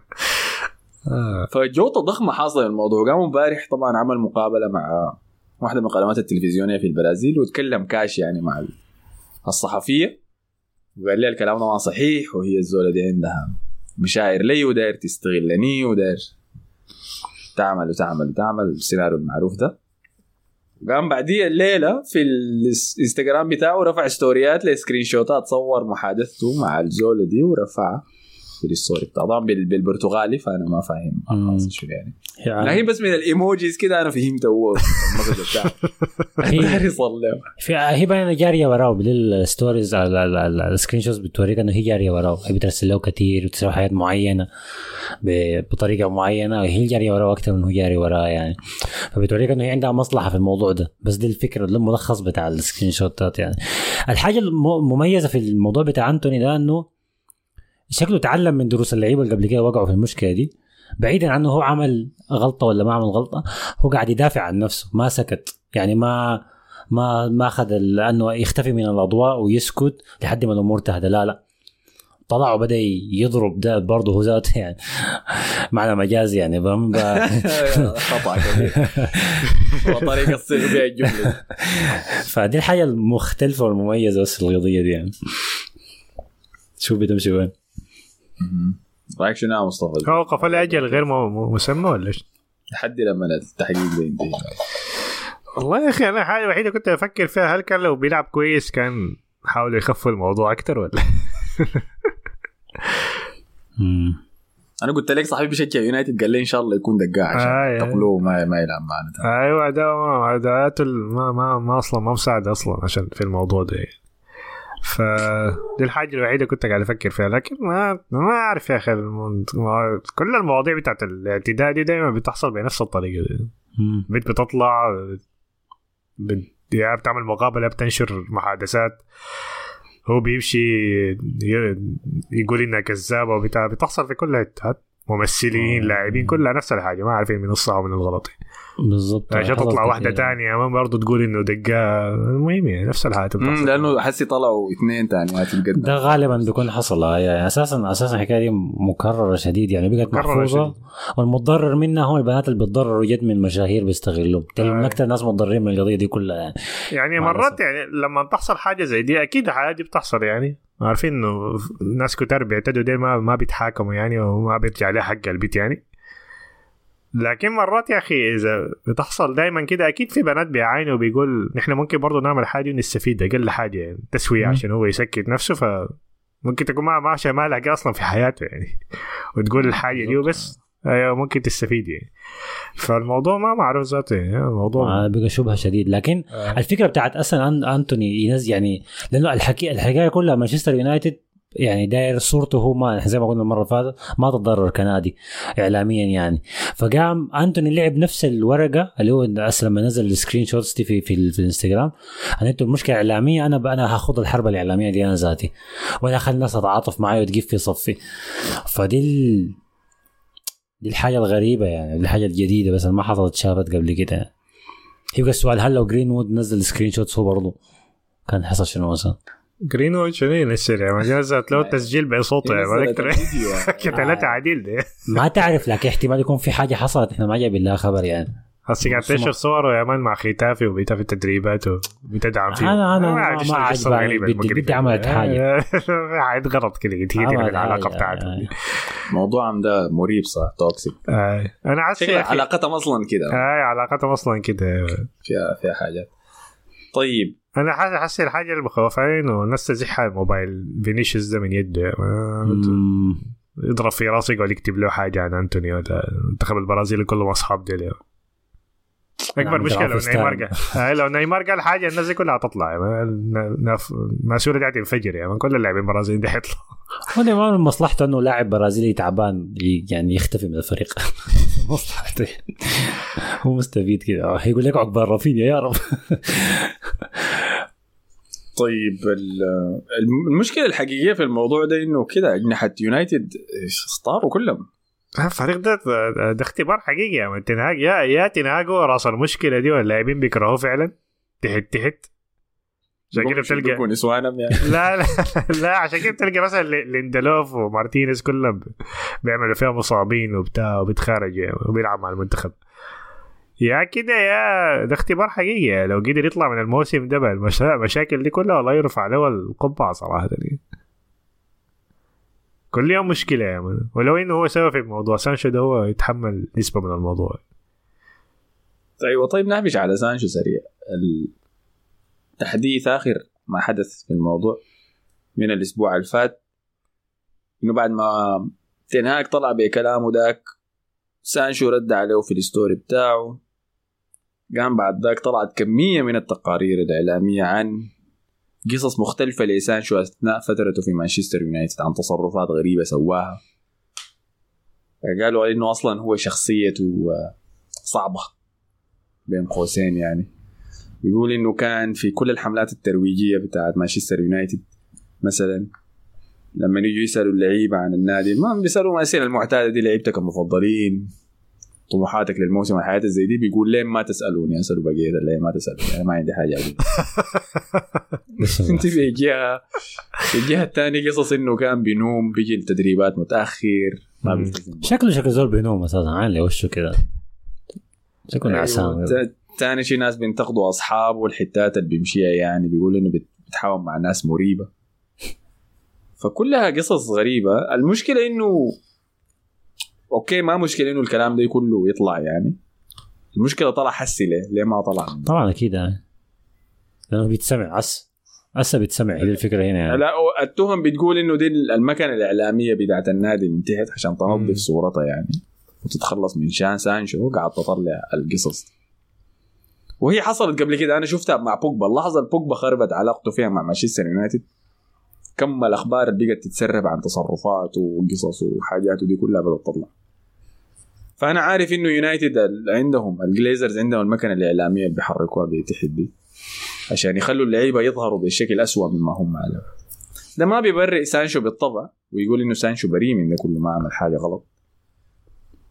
آه.
فجوطه ضخمة حاصلة الموضوع. قام امبارح طبعا عمل مقابلة مع واحدة من القنوات التلفزيونية في البرازيل وتكلم كاش يعني مع الصحفية. وقال لي الكلام ده ما صحيح وهي الزولة دي عندها مشاعر لي وداير تستغلني وداير تعمل وتعمل وتعمل السيناريو المعروف ده. قام بعديها الليلة في الإنستغرام بتاعه رفع ستوريات لسكرين شوتات صور محادثته مع الزولة دي ورفعها. في ال story بتاعه طبعا بال- بالبرتغالي فأنا ما فاهم. شو يعني.
يعني.
لكن بس من ال emojis كده أنا فهمت هو ال message بتاعه
هي- هي باينه جارية وراه بال stories ال screenshots بتوريك إنه هي جارية وراه هي بترسل له كثير وتسوي حاجات معينة بطريقة معينة. وهي جارية وراه أكثر من هو جاري وراه يعني. فبتوريك إنه هي عندها مصلحة في الموضوع ده. بس دي الفكرة الملخص بتاع ال screenshot ات يعني. الحاجة المميزة في الموضوع بتاع أنتوني ده إنه شكله تعلم من دروس اللعيبة اللي قبل كده وقعوا في المشكلة دي. بعيدا عنه هو عمل غلطة ولا ما عمل غلطة هو قاعد يدافع عن نفسه ما سكت. يعني ما ما ما أخذ انه يختفي من الأضواء ويسكت لحد ما الأمور تهدى. لا لا. طلع وبدأ يضرب ده برضه هو ذاته يعني. معنى مجازي يعني فاهم؟
خطأ وطريقه تصيغ بها الجملة.
فدي الحاجة المختلفة والمميزة بس القضية دي يعني. شوف بتمشي وين.
رايك شنو يا مصطفى؟
هو قفل أجل غير مسمى ولا إيش؟
لحد لما التحقيق ده ينتهي
والله يا أخي أنا الحاجة الوحيده كنت أفكر فيها هل كان لو بيلعب كويس كان حاولوا يخفوا الموضوع أكتر ولا.
أنا قلت لك صاحبي بيشجع يونايتد قال لي إن شاء الله يكون دقاع عشان
آه.
تقلوه ما ما يلعب معنا.
أيوه ده ما ما ما ما أصلا ما مساعده أصلا عشان في الموضوع ده يعني. ف دي الحاجة الوحيدة كنت قاعد أفكر فيها لكن ما ما أعرف يا أخي كل المواضيع بتاعت الاعتداء دي دائما بتحصل بنفس الطريقة دي. بنت بتطلع بت... يا بتعمل مقابلة بتنشر محادثات هو بيمشي ي- يقول إنها كذابة وبتاع بتحصل في كل حتة ممثلين
آه.
لاعبين كلها نفس الحاجة ما عارفين من الصح ومن الغلط
بالضبط.
عشان تطلع واحدة
كتير.
تانية ما برضه تقول إنه دقة. المهم يعني نفس الحاجة
لأنه حسي طلعوا اثنين ثاني ما تتقدم
ده غالبا بيكون حصل آه، يعني أساسا أساسا الحكاية دي مكررة شديد يعني بقت محفوظة.
شديد.
والمتضرر منها هم البنات اللي بيتضرروا جد من مشاهير من
آه.
أكثر الناس متضررين من القضية دي كلها يعني.
يعني مرات
الأسف.
يعني لما تحصل حاجة زي دي أكيد الحاجات دي بتحصل يعني. عارفين إنه ناس كتار بيعتدوا دي ما ما بيتحاكموا يعني وما بيرجع عليه حق البيت يعني. لكن مرات يا أخي إذا بتحصل دائما كده أكيد في بنات بيعاينوا وبيقول نحن ممكن برضه نعمل حاجة ونستفيد أقل حاجة يعني
تسوية.
عشان هو يسكت نفسه ف ممكن تكون ما ماشيه ما لها أصلا في حياته يعني. وتقول الحاجة دي وبس. أيوه ممكن تستفيد يعني. فالموضوع ما معروف ذاته يعني الموضوع
آه، بقى شبهه شديد. لكن الفكرة بتاعت أصلا أن- أنتوني ينزل يعني لأنه الحكي الحكاية كلها مانشستر يونايتد يعني داير صورته هو ما زي ما قلنا المرة اللي فاتت ما تتضرر كنادي اعلاميا يعني. فقام أنتوني لعب نفس الورقة اللي هو لما نزل ال screenshots دي في في, في الإنستغرام. أنا أنتوا المشكلة إعلامية أنا أنا هاخذ الحرب الإعلامية دي أنا ذاتي. وأنا أخلي الناس تتعاطف معي وتجيب في صفي. فدي ال... دي الحاجة الغريبة يعني الحاجة الجديدة بس ما حصلت شافت قبل كده. يبقى السؤال هل لو جرين وود نزل screenshots هو برضه كان حصل شنو مثلا؟
شنو ينزل يا man نزلت له تسجيل بصوته أكتر ثلاثة عديل ده
ما تعرف لكن احتمال يكون في حاجة حصلت. إحنا ما جايبين لها خبر يعني.
هسه قاعد تنشر صوره يا man مع خيتافي وبيتها في التدريبات وبتدعم فيه.
أنا- أنا
عارف
ما-.
الغريبة
بدي- عملت
دي.
حاجة.
عاد غلط كده. العلاقة
حاجة.
بتاعتهم دي.
موضوعهم ده مريب صح toxic
آه. أنا عارف
علاقتهم أصلا كده.
هاي علاقتهم أصلا كده.
فيها فيها حاجات. طيب.
أنا حاسس الحاجة اللي مخوفاني إنه الناس تزحها الموبايل فينيسيوس ده من يده. يضرب في راسه يقعد يكتب له حاجة عن أنتوني. ولا المنتخب البرازيلي كلهم أصحاب ديل اكبر
نعم،
مشكله لو نيمار. قال هاي لو نيمار قال حاجة الناس دي كلها هتطلع ماسوره دي هتنفجر يعني كل اللاعبين البرازيليين دي حيطلعوا.
هو ما من مصلحته إنه لاعب برازيلي تعبان يعني يختفي من الفريق. مصلحته. هو مستفيد كده. هيقول لك عقبال رافينيا يا رب.
طيب ال- المشكلة الحقيقية في الموضوع ده إنه كده اجنحه يونايتد طاروا كلهم.
الفريق ده ده اختبار حقيقي يا تنهاج. يا يا تنهاج هو راس المشكلة دي واللاعبين بيكرهوه فعلا؟ تحت تحت. عشان كده بتلقى
نسوانهم يعني.
لا لا لا عشان كده بتلقى مثلا ليندلوف ومارتينيز كلهم بيعملوا فيها مصابين وبتاع وبيتخارج وبيلعب مع المنتخب. يا كده يا ده اختبار حقيقي لو قدر يطلع من الموسم ده بالمشاكل دي كلها والله يرفع له القبعة صراحة يعني. كل يوم مشكلة يا man ولو إنه هو سبب في موضوع سانشو ده هو يتحمل نسبة من الموضوع.
أيوه طيب نهبش على سانشو سريع. التحديث آخر ما حدث في الموضوع من الأسبوع اللي فات إنه بعد ما تنهاك طلع بكلامه ذاك سانشو رد عليه في ال story بتاعه. قام بعد ذاك طلعت كمية من التقارير الإعلامية عن قصص مختلفة لسانشو أثناء فترته في مانشستر يونايتد عن تصرفات غريبة سواها. قالوا إنه أصلا هو شخصيته آه، صعبة بين قوسين يعني. بيقول إنه كان في كل الحملات الترويجية بتاعت مانشستر يونايتد مثلا لما يجوا يسألوا اللعيبة عن النادي ما بيسألوا الاسئله المعتادة دي لعيبتك المفضلين. طموحاتك للموسم الحياة زي دي بيقول ليه ما تسألوني؟ اسالوا بقية اللي ما تسألوني. أنا ما عندي حاجة أقول. أنت بيجيها بيجيها الثاني قصص إنه كان بينوم بيجي التدريبات متأخر ما. بيلتزم.
شكله شكل زول بينوم أساسا عالي وشه كده. شكله نعسان
أيوة.
كده.
تا- تاني شي ناس بينتقدوا أصحابه والحتات اللي بيمشيها يعني بيقول إنه بتحاول مع ناس مريبة. فكلها قصص غريبة. المشكلة إنه أوكي ما مشكلة إنه الكلام ده كله يطلع يعني. المشكلة طلع حسي ليه؟ ليه ما طلع؟
طبعا أكيد يعني. لأنه بيتسمع عس هسه بيتسمع. هي الفكرة هنا يعني.
لا التهم بتقول إنه دي المكنة الإعلامية بتاعت النادي من تحت عشان. تنظف صورتها يعني. وتتخلص من شان سانشو قاعد تطلع القصص. وهي حصلت قبل كده أنا شفتها مع بوجبا. اللحظه اللي بوجبا خربت علاقته فيها مع مانشستر يونايتد. كم الأخبار اللي بقت تتسرب عن تصرفاته وقصصه وحاجاته دي كلها بدأت تطلع. فأنا عارف إنه يونايتد عندهم الجليزرز عندهم المكنة الإعلامية اللي بيحركوها بتحت دي عشان يخلوا اللعيبة يظهروا بشكل أسوأ مما هم عليه ده ما بيبرئ سانشو بالطبع ويقول إنه سانشو بريء من ده كله ما عمل حاجة غلط.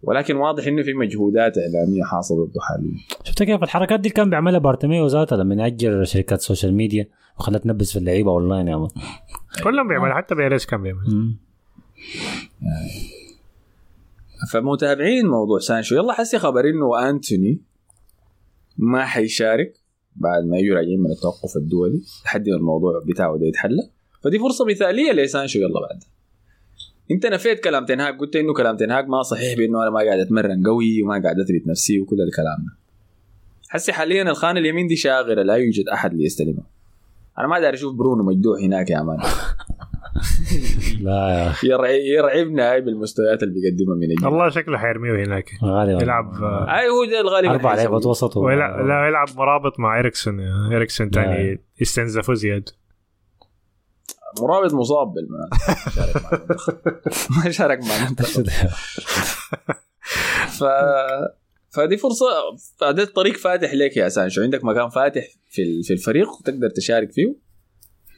ولكن واضح إنه في مجهودات إعلامية حاصلة ضده حاليا
شفت كيف الحركات دي؟ كان بيعملها بارتوميو ذاته لما يأجر شركات social media وخلت تنبس في اللعيبة اونلاين يا man
كلهم بيعملوا حتى بيريز كان بيعمل.
فمتابعين موضوع سانشو. يلا حسي خبر إنه أنتوني ما حيشارك بعد ما يجوا راجعين من التوقف الدولي لحد ما الموضوع بتاعه ده يتحلى. فدي فرصة مثالية لسانشو. يلا بعد. انت نفيت كلام تنهاك قلت إنه كلام تنهاك ما صحيح بإنه أنا ما قاعد أتمرن قوي وما قاعد أثبت نفسي وكل الكلام ده. حسي حاليا الخانه اليمين دي شاغرة لا يوجد أحد ليستلمها أنا ما داير أشوف برونو مجدوع هناك يا man
لا يا أخي.
يرعي يرعبنا هاي بالمستويات اللي بيقدمها من الجيل.
الله شكله حيرميه هناك.
غالبا.
يلعب
اي هو ده الغالب
أربع
لعيبة.
وسط
لا يلعب مرابط مع اريكسون اريكسون تاني يستنزفوا زياد.
مرابط مصاب بالمناسبه ما شارك مع المنتخب ف فدي فرصة. فده الطريق فاتح لك يا سانشو عندك مكان فاتح في في الفريق وتقدر تشارك فيه.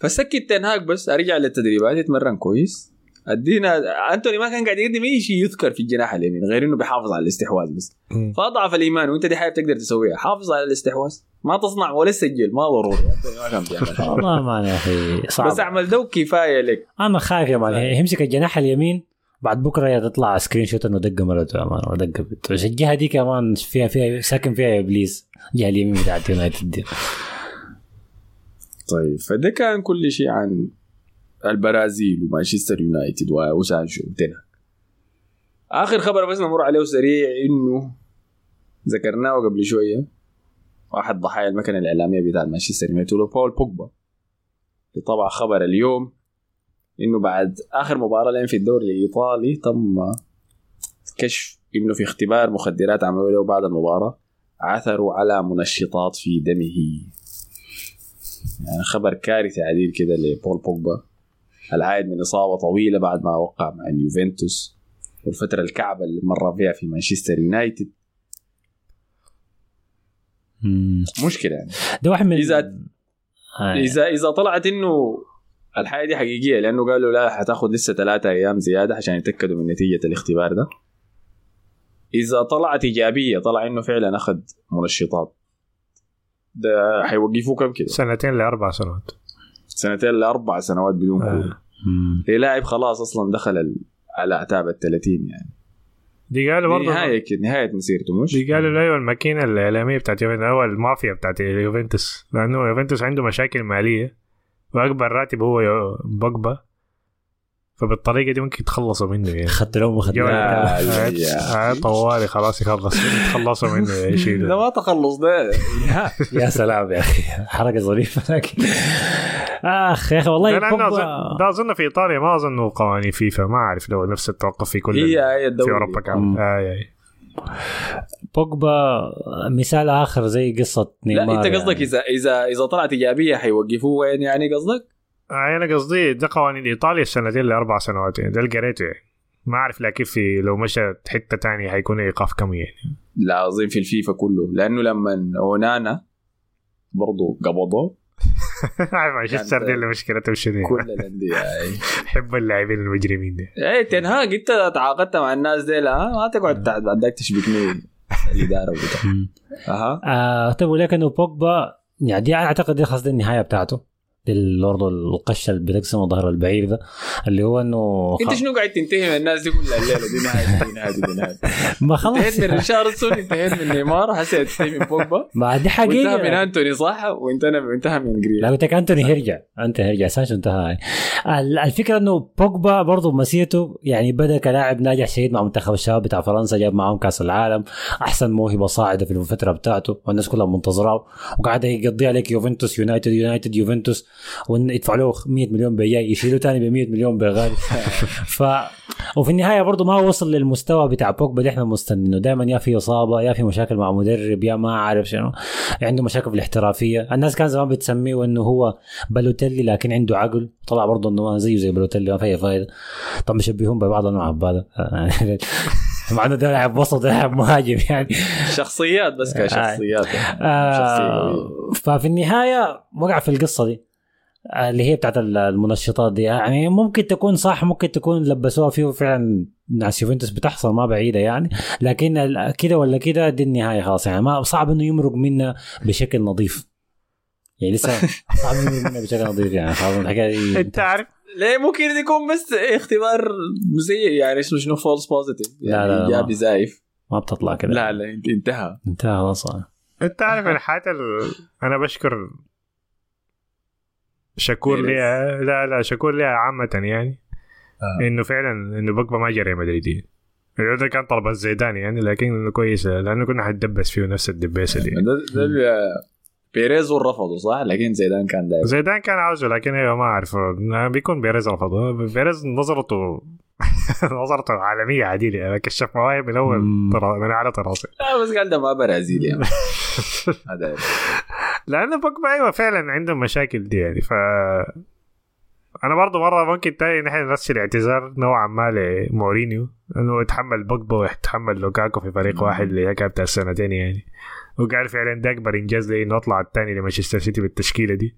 فسكت تنهاج بس. أرجع للتدريبات. يتمرن كويس. أدينا أنتوني ما كان قاعد يقدم أي شيء يذكر في الجناح اليمين غير إنه بيحافظ على الاستحواذ بس. فأضعف الإيمان وأنت دي حاجة بتقدر تسويها. حافظ على الاستحواذ. ما تصنع ولا تسجل ما ضروري. أنتوني ما كان بيعمل حاجة.
والله ما يا أخي صعب.
بس أعمل ده كفاية لك.
أنا خايف يا man يمسك الجناح اليمين بعد بكرة تطلع screenshot إنه دق مرته يا man دق بنته الجهة دي كمان فيها فيها ساكن فيها إبليس. الجهة اليمين بتاعت يونايتد دي.
طيب فده كان كل شيء عن البرازيل ومانشستر يونايتد وسانشو وتنهاك آخر خبر بس نمر عليه سريع إنه ذكرناه قبل شوية. واحد ضحايا المكنة الإعلامية بتاعت مانشستر يونايتد بول بوجبا. طبع خبر اليوم إنه بعد آخر مباراه لين في الدوري الإيطالي تم كشف إنه في اختبار مخدرات عملوا له بعد المباراة. عثروا على منشطات في دمه. يعني خبر كارثي عديد كده لبول بوجبا. العائد من إصابة طويلة بعد ما وقع مع اليوفنتوس والفترة الكعبة اللي مر فيها في مانشستر يونايتد. مشكلة يعني.
ده واحد من
إذا-
آه.
اذا إذا طلعت إنه الحاجة دي حقيقية لأنه قالوا لا حتاخذ لسه ثلاثة أيام زيادة عشان يتأكدوا من نتيجة الاختبار ده. إذا طلعت إيجابية طلع إنه فعلا أخذ منشطات. ده حيوقفوه كم كده؟
سنتين لأربع سنوات.
سنتين لأربع سنوات بدون
آه.
كوره للاعب خلاص أصلا دخل ال- على أعتاب ال 30 يعني.
دي قالوا برضه
نهاية كده نهاية مسيرته مش؟
دي قالوا أيوه الماكينة الإعلامية بتاعت يوفنتوس هو المافيا بتاعت يوفنتوس لأنه يوفنتوس عنده مشاكل مالية وأكبر راتب هو بوجبا. فبالطريقة دي ممكن يتخلصوا منه يعني
اخذت لهم.
لا، لا،.
آه، طوالي خلاص يخلص يتخلصوا منه
ده
يشيلوا
ما تخلص ده.
يا سلام يا أخي حركة ظريفة لكن أخ يا أخي والله
ده أظن في إيطاليا ما اظن قوانين فيفا ما أعرف لو نفس التوقف في كل
هي
في
أوروبا.
كامل آه آه.
بوجبا مثال آخر زي قصة
لا
نيمار
انت قصدك
يعني.
اذا اذا إذا طلعت إيجابية حيوقفوه وين يعني قصدك؟
آه، أنا قصدي ده قوانين إيطاليا السنتين لاربع سنوات يعني ده اللي قريته يعني. ما أعرف لكن في لو مشى حتة تانية حيكون إيقاف كم يعني.
لا اظن في الفيفا كله. لأنه لما أونانا برضه قبضوه.
عارف مانشستر دي
يعني
اللي مشكلتهم شنو
كل الأندية.
يحب اللاعبين المجرمين دي.
إيه تنهاج أنت تعاقدت مع الناس دي لا ما تقعد تحت بعد ذاك تشبكني الإدارة وبتاع. أها.
آه طيب ولكن بوجبا يعني دي أعتقد دي خلاص دي النهاية بتاعته. دي برضه القشه اللي بتقسم ظهر البعير ده اللي هو إنه
أنت شنو قاعد تنتهي من الناس دي كلها؟ الليلة دي نهايه دي نهايه دي نهايه
ما خلاص.
انتهيت من ريشاردسون انتهيت من نيمار هسه تنتهي من بوجبا.
ما دي
وانتهى من
حقيقه
أنتوني صح وانتهى وانتهى من جريل
لا قلت لك أنتوني هيرجع انت هيرجع سانشو انتهى ال- الفكرة إنه بوجبا برضه مسيرته يعني بدأ كلاعب ناجح شديد مع منتخب الشباب بتاع فرنسا جاب معاهم كأس العالم. أحسن موهبة صاعدة في الفترة بتاعته والناس كلها منتظراه وقاعد يقضي عليك يوفنتوس يونايتد يونايتد يوفنتوس. ويدفع له 100 مليون بياي يشيلوا ثاني ب 100 مليون بغالي. ف وفي النهاية برضه ما وصل للمستوى بتاع بوجبا اللي إحنا مستنينه. دائما يا في إصابة يا في مشاكل مع مدرب يا ما عارف شنو. عنده مشاكل في الاحترافية. الناس كان زمان بتسميه إنه هو بالوتيلي لكن عنده عقل. طلع برضه إنه ما زيه زي بالوتيلي ما في اي فايدة. طب بيشبهون ببعض مع بعض مع إنه ده لاعب وسط ده لاعب مهاجم يعني.
شخصيات بس كشخصيات.
آه
قوية.
ففي النهاية وقع في القصة دي. آه، اللي هي بتاعت المنشطات دي. يعني ممكن تكون صح ممكن تكون لبسوها فيه فعلا ناس يوفنتوس بتحصل ما بعيدة يعني. لكن كده ولا كده دي النهاية خلاص يعني. ما صعب إنه يمرق منا بشكل نظيف. يعني لسه صعب انه يمرق منا بشكل نظيف يعني. خلاص الحكاية دي
أنت عارف
ليه ممكن يكون بس اختبار زي يعني اسمه شنو false positive
لا، لا،
يعني
لا،
ايجابي
ما.
زايف.
ما بتطلع كده.
لا لا انت- انتهى.
انتهى خلاص.
أنت عارف الحاجات ال... أنا بشكر شكور. ليها لا لا شكور ليها عامة يعني.
آه.
إنه فعلا إنه بوجبا ما جا ريال مدريد ده كان طلب زيدان يعني لكن كويس لأنه كنا حندبس فيه نفس الدباسه دي.
ده, بيريز رفضه صح؟ لكن زيدان كان داير
زيدان كان عاوزه لكن أيوه ما أعرف. بيكون بيريز رفضه. بيريز نظرته نظرته عالمية عديده كشف مواهب من أول من اعلى طراز
لا بس قال ده ما برازيلي يعني. هذا
لأنه بوجبا أيوه فعلا عندهم مشاكل دي يعني ف أنا برضه مرة ممكن تاني نحن نرسل اعتذار نوعا ما لمورينيو إنه يتحمل بوجبا ويتحمل لوكاكو في فريق واحد اللي هي بتاع السنتين يعني وقال فعلا ده أكبر إنجاز لي إنه أطلع الثاني لمانشستر سيتي بالتشكيلة دي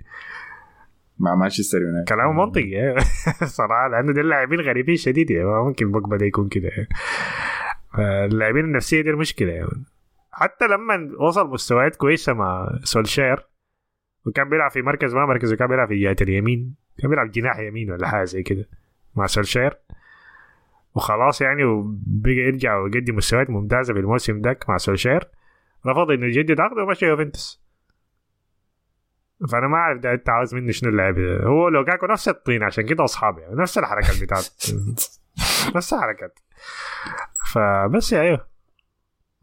مع مانشستر يونايتد
كلامه منطقي يعني. صراحة لأنه دي اللاعبين غريبين شديد يعني ممكن بوجبا ده يكون كده يعني. اللاعبين النفسية دي المشكلة يعني. حتى لما وصل مستويات كويسة مع سولشير وكان بيلعب في مركز ما مركزه كان بيلعب في جهة اليمين كان بيلعب جناح يمين ولا حاجة زي كده مع سولشير. وخلاص يعني وبقى يرجع ويقدم مستويات ممتازة في الموسم ذاك مع سولشير. رفض إنه يجدد عقده ومشى يوفنتوس. فأنا ما أعرف ده أنت عاوز منه شنو اللعب. هو لو كاكو نفس الطين عشان كده اصحاب يعني نفس الحركات بتاعته. نفس الحركات. فبس يا أيوه.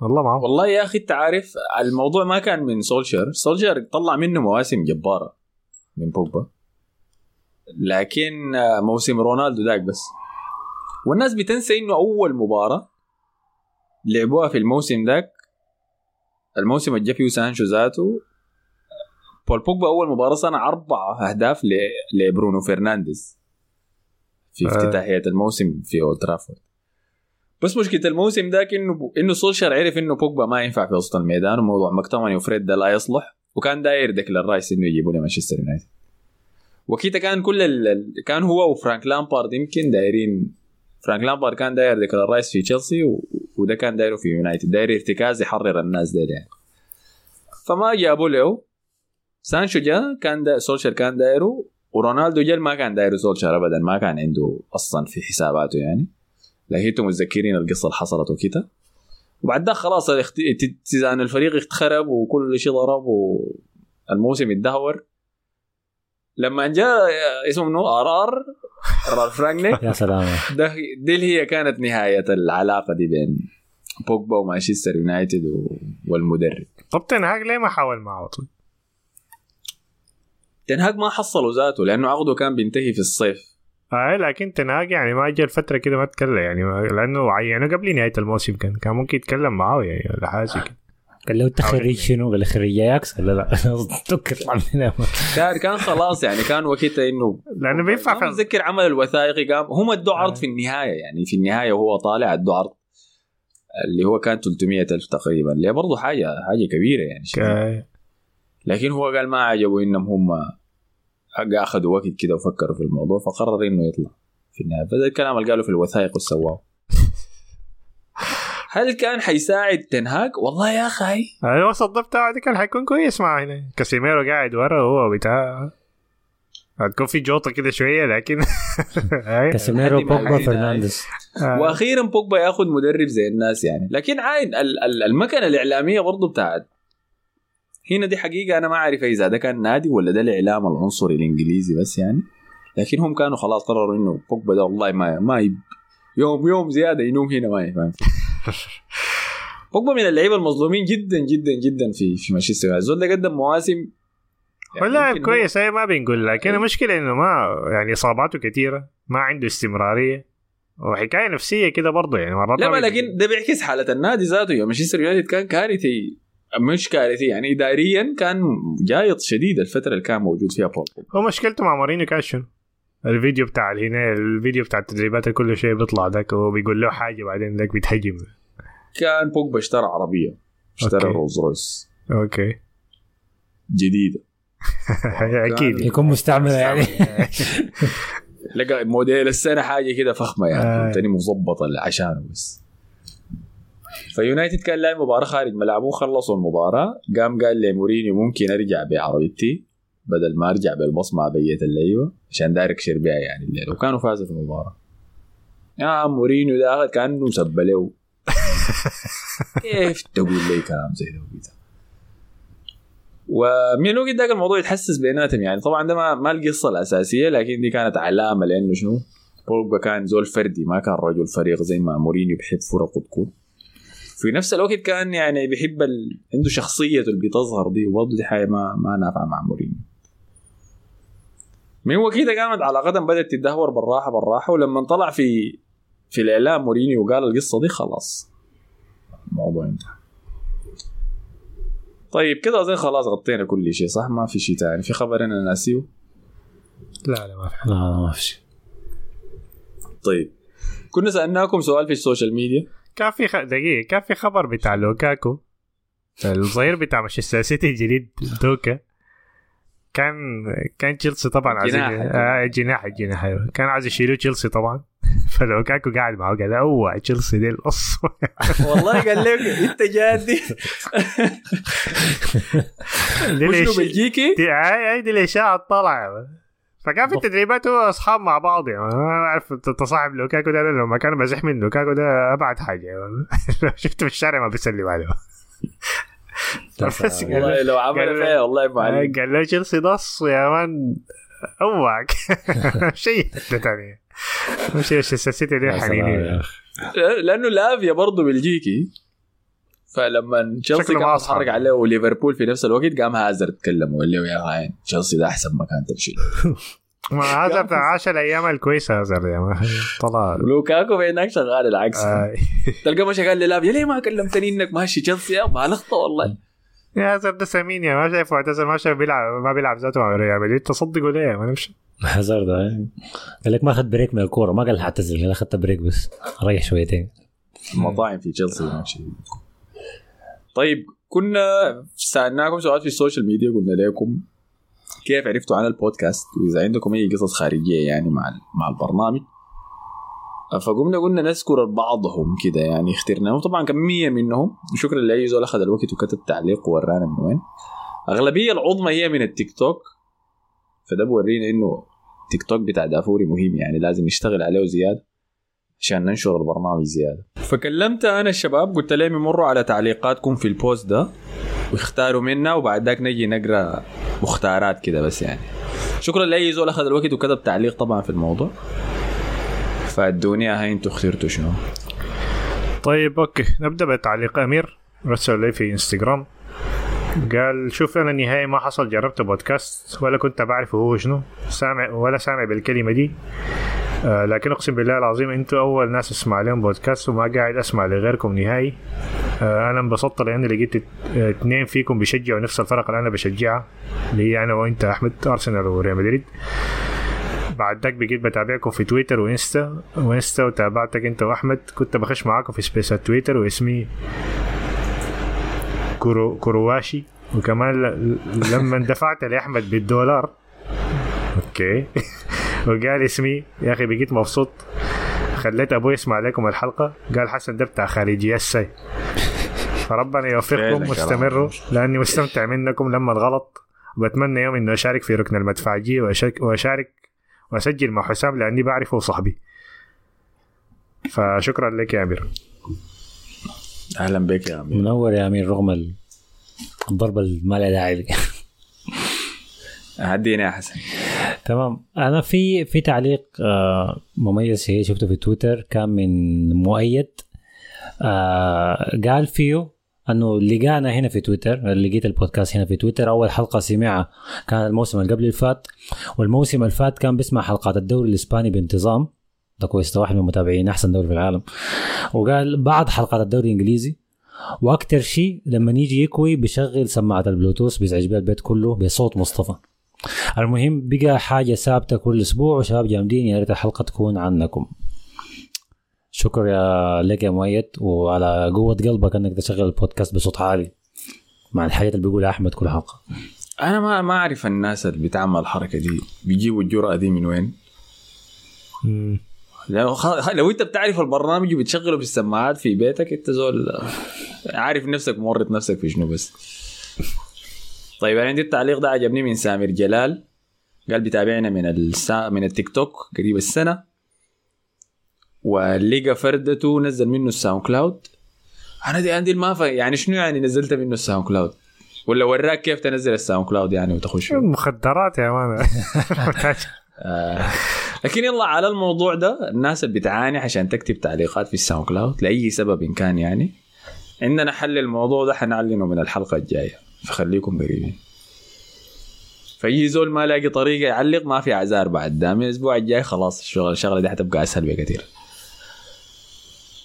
والله معه
والله يا أخي أنت عارف الموضوع ما كان من سولشر سولشر طلع منه مواسم جبارة من بوجبا. لكن آه، موسم رونالدو ذاك بس. والناس بتنسى إنه أول مباراة لعبوها في الموسم ذاك الموسم اللي جا فيه سانشو ذاته. بول بوجبا أول مباراة صنع أربع أهداف لبرونو فرنانديز في
آه.
افتتاحية الموسم في أولد ترافورد. بس مشكلة الموسم ذاك انه إنه سولشر عرف إنه بوجبا ما ينفع في وسط الميدان وموضوع مكتوميناي وفريد ده لا يصلح وكان داير ديكلان رايس إنه يجيبوا لمانشستر يونايتد. وكيتا كان كل ال... ال- كان هو وفرانك لامبارد يمكن دايرين فرانك لامبارد كان داير ديكلان رايس في تشيلسي و... وده كان دايره في يونايتد داير ارتكاز يحرر الناس ديل يعني. فما جابوا له. سانشو جا كان دا سولشر كان دايره ورونالدو جا ما كان دايره سولشر ابدا ما كان عنده أصلا في حساباته يعني. أنتم متذكرين القصة اللي حصلت وكده وبعد ده خلاص اتزان الفريق اتخرب وكل شيء ضرب والموسم اتدهور لما جاء اسمه منو؟ رالف؟ رالف رانغنيك
يا سلام.
ده دي اللي هي كانت نهاية العلاقة دي بين بوجبا ومانشستر يونايتد والمدرب.
طب تنهاج ليه ما حاول معه طيب؟
تنهاج ما حصلوا ذاته لأنه عقده كان بينتهي في الصيف.
آه لكن تنهاج يعني ما جا الفترة كده ما تكلم يعني ما لأنه عينه قبل نهاية الموسم كان كان ممكن يتكلم معاه يعني ولا حاجة كده.
قال له أنت خريج شنو؟ قال خريج أياكس؟ قال لا تكر عندنا
كان كان خلاص يعني كان وقتها إنه
لأنه بينفع
متذكر عمل الوثائقي قام هم ادوا عرض
آه.
في النهاية يعني في النهاية وهو طالع ادوا عرض اللي هو كان 300 ألف تقريبا اللي برضه حاجة حاجة كبيرة يعني لكن هو قال ما عجبه إنهم هم اخذوا وقت كده وفكروا في الموضوع فقرر إنه يطلع في النهاية. فده الكلام اللي قالوا في الوثائق وسواه هل كان حيساعد تنهاك؟ والله يا أخي.
الوسط ده بتاعه ده كان حيكون كويس معه هنا كاسيميرو قاعد ورا وهو بتاع هتكون في جوطة كده شوية لكن.
كاسيميرو بوجبا فرنانديز.
آه.
وأخيرا بوجبا ياخذ مدرب زي الناس يعني. لكن عاين ال- ال- المكنة الإعلامية برضه بتاعت هنا دي حقيقة أنا ما أعرف إذا ده كان نادي ولا ده الإعلام العنصري الإنجليزي بس يعني. لكن هم كانوا خلاص قرروا إنه بوجبا ده والله ما ما يب يوم يوم زيادة ينوم هنا ما يفهم. بوجبا من اللعيبة المظلومين جدا جدا جدا في في مانشستر يونايتد. الزول ده قدم مواسم يعني
هو لاعب كويس هي ما بنقول لكن المشكلة إنه ما يعني إصاباته كثيرة ما عنده استمرارية وحكاية نفسية كده برضه يعني مرات
لا لكن ده بيعكس حالة النادي ذاته. يا مانشستر يونايتد كان كارثي. مش كارثي يعني اداريا كان جايط شديد الفترة اللي كان موجود فيها بول
هو مشكلته مع مورينيو كان شنو؟ الفيديو بتاع هنا الفيديو بتاع التدريبات اللي كل شيء بيطلع ذاك وهو بيقول له حاجة بعدين ذاك بيتهجم.
كان بوجبا اشترى عربية اشترى. رولز رويس
okay.
جديدة.
أكيد.
يكون مستعملة يعني.
لقى موديل السنة حاجة كده فخمة يعني
آه.
فهمتني مظبطة عشانه بس. فيونايتد كان لاعب مباراة خارج ملعبه خلصوا المباراة. قام قال لي مورينيو ممكن أرجع بعربيتي بدل ما أرجع بالبص مع بقية اللعيبة عشان داير اقشر بيها يعني الليلة وكانوا فازوا في المباراة. يا مورينيو ده كانه مسبله كيف تقول لي كلام زي ده ومن الوقت ذاك الموضوع يتحسس بيناتهم يعني؟ طبعا ده ما, ما القصة الأساسية لكن دي كانت علامة لأنه شنو؟ بوجبا كان زول فردي ما كان رجل فريق زي ما مورينيو بيحب فرقه تكون. في نفس الوقت كان يعني بيحب ال... عنده شخصيته اللي بتظهر دي وبرضه دي حاجة ما ما نافعة مع مورينيو. من وكده قامت علاقتهم بدأت تتدهور بالراحه بالراحة ولما طلع في في الإعلام مورينيو وقال القصة دي خلاص. الموضوع انتهى. طيب كده أظن خلاص غطينا كل شيء صح؟ ما في شيء ثاني في خبر أنا ناسيه؟
لا لا ما في
لا ما في شيء.
طيب. كنا سألناكم سؤال في ال social media.
كان في خ... دقيقة كان في خبر بتاع لوكاكو. الظهير بتاع مانشستر سيتي الجديد دوكا. كان كان تشيلسي طبعا عايز
جناح.
آه جناح الجناح أيوه. كان عايز يشيلوه تشيلسي طبعا. فلوكاكو قاعد معه قال أوه تشيلسي دي القص
والله قال لك أنت جادي.
دي
بلجيكي؟
دي هاي هاي دي الاشاعه طلع. فكان في التدريبات هو اصحاب مع بعض يعني ما أعرف تصاحب لوكاكو ده لما كان بزح من لوكاكو ده أبعد حاجة لو شفته في الشارع ما بيسلم عليه قال
والله
له-
لو عمل فيها والله ما عليك.
قال له تشيلسي نص يا مان. أوعك. شيء ثاني مش مانشستر سيتي دي حنينين.
لأنه لافيا برضه بلجيكي. فلما تشيلسي
ما
بيتحرك
أصحاب.
عليه وليفربول في نفس الوقت قام هازر تكلم وقال له يا عين تشيلسي ده أحسن مكان تمشي له.
ما هازارد عاش الأيام الكويسة هازارد يا طلع.
لوكاكو بينك شغال العكس.
آه.
تلقى مشى قال لي لافيا ليه ما كلمتني إنك ماشي تشيلسي يا بالغت والله.
يا هازارد ده سمين يا ما شايفه اعتزل ما شايف بيلعب ما بيلعب ذاته مع ريال مدريد. تصدقوا ليه ما نمشي.
هازارد آه. قال لك ما أخذ break من الكورة. ما قال حاعتزل قال أخذت break بس. ريح شويتين.
مطاعم في تشيلسي شيء طيب كنا سألناكم سؤال في ال social media قلنا لكم كيف عرفتوا عن البودكاست؟ وإذا عندكم أي قصص خارجية يعني مع مع البرنامج. فقمنا قلنا نذكر بعضهم كده يعني اخترناهم. طبعا كمية منهم. وشكرا لأي زول أخذ الوقت وكتب تعليق وورانا من وين. أغلبية العظمى هي من التيك توك. فده بورينا إنه تيك توك بتاع دافوري مهم يعني لازم نشتغل عليه زيادة. عشان ننشر البرنامج زيادة. فكلمت أنا الشباب قلت لهم يمروا على تعليقاتكم في ال post ده ويختاروا منها وبعد ذاك نجي نقرأ مختارات كده بس يعني. شكرا لأي زول اخذ الوقت وكتب تعليق طبعا في الموضوع. فأدوني هاي أنتوا اخترتوا شنو.
طيب okay. نبدأ بتعليق أمير رسل لي في إنستغرام. قال شوف أنا نهائي ما حصل جربت بودكاست ولا كنت بعرف هو شنو سامع ولا سامع بالكلمة دي. آه لكن أقسم بالله العظيم أنتوا أول ناس أسمع لهم بودكاست وما قاعد أسمع لغيركم نهائي. آه أنا انبسطت لأني لقيت اتنين فيكم بيشجعوا نفس الفرق اللي أنا بشجعها اللي هي أنا وأنت أحمد أرسنال وريال مدريد. بعد ذاك بقيت بتابعكم في تويتر وإنستا وإنستا وتابعتك أنت وأحمد. كنت بخش معاكم في سبيسات تويتر واسمي كرو كرواشي. وكمان لما دفعت لأحمد بالدولار. okay. وقال اسمي. يا أخي بقيت مبسوط. خليت أبوي يسمع لكم الحلقة. قال حسن ده بتاع خارجي. السي فربنا يوفقكم واستمروا لأني مستمتع منكم لما الغلط. وبتمنى يوم إنه أشارك في ركن المدفعجيه واشارك واشارك وأسجل مع حسام لأني بعرفه وصاحبي فشكرا لك يا أمير.
أهلا بك يا أمير.
منور يا أمير رغم ال- الضربة اللي ما لها داعي.
هدينا يا حسن.
تمام. أنا في في تعليق آه، مميز شفته في تويتر كان من مؤيد آه، قال فيه أنه لقانا هنا في تويتر لقيت البودكاست هنا في تويتر. أول حلقة سمعها كان الموسم اللي قبل اللي فات والموسم اللي فات كان بيسمع حلقات الدوري الإسباني بانتظام. ده كويس واحد من المتابعين أحسن دوري في العالم. وقال بعد حلقات الدوري الإنجليزي وأكتر شيء لما يجي يكوي بيشغل سماعة البلوتوث بيزعج بيها البيت كله بصوت مصطفى. المهم بقى حاجة ثابتة كل أسبوع وشباب جامدين يا ريت الحلقة تكون عنكم. شكرا يا لك يا مؤيد وعلى قوة قلبك إنك تشغل البودكاست بصوت عالي مع الحاجات اللي بيقولها أحمد كل حلقة.
أنا ما ما أعرف الناس اللي بتعمل الحركة دي. بيجيبوا الجرأة دي من وين؟ لو, خ... لو أنت بتعرف البرنامج وبتشغله بالسماعات في بيتك أنت زول عارف نفسك مورط نفسك في شنو بس. طيب أنا عندي التعليق ده عجبني من سامر جلال. قال بيتابعنا من السا... من التيك توك قريب السنة. ولقى فردته نزل منه الساوند كلاود. أنا دي عندي ما. يعني شنو يعني نزلت منه الساوند كلاود؟ ولا وراك كيف تنزل الساوند كلاود يعني وتخش؟
مخدرات يا man.
آه. لكن يلا على الموضوع ده الناس اللي بتعاني عشان تكتب تعليقات في الساوند كلاود لأي سبب إن كان يعني عندنا حل الموضوع ده حنعلنه من الحلقة الجاية. فخليكم قريبين. فاي زول ما لاقي طريقة يعلق ما في اعذار بعد. ده من الأسبوع الجاي خلاص الشغل الشغلة دي حتبقى أسهل بكثير.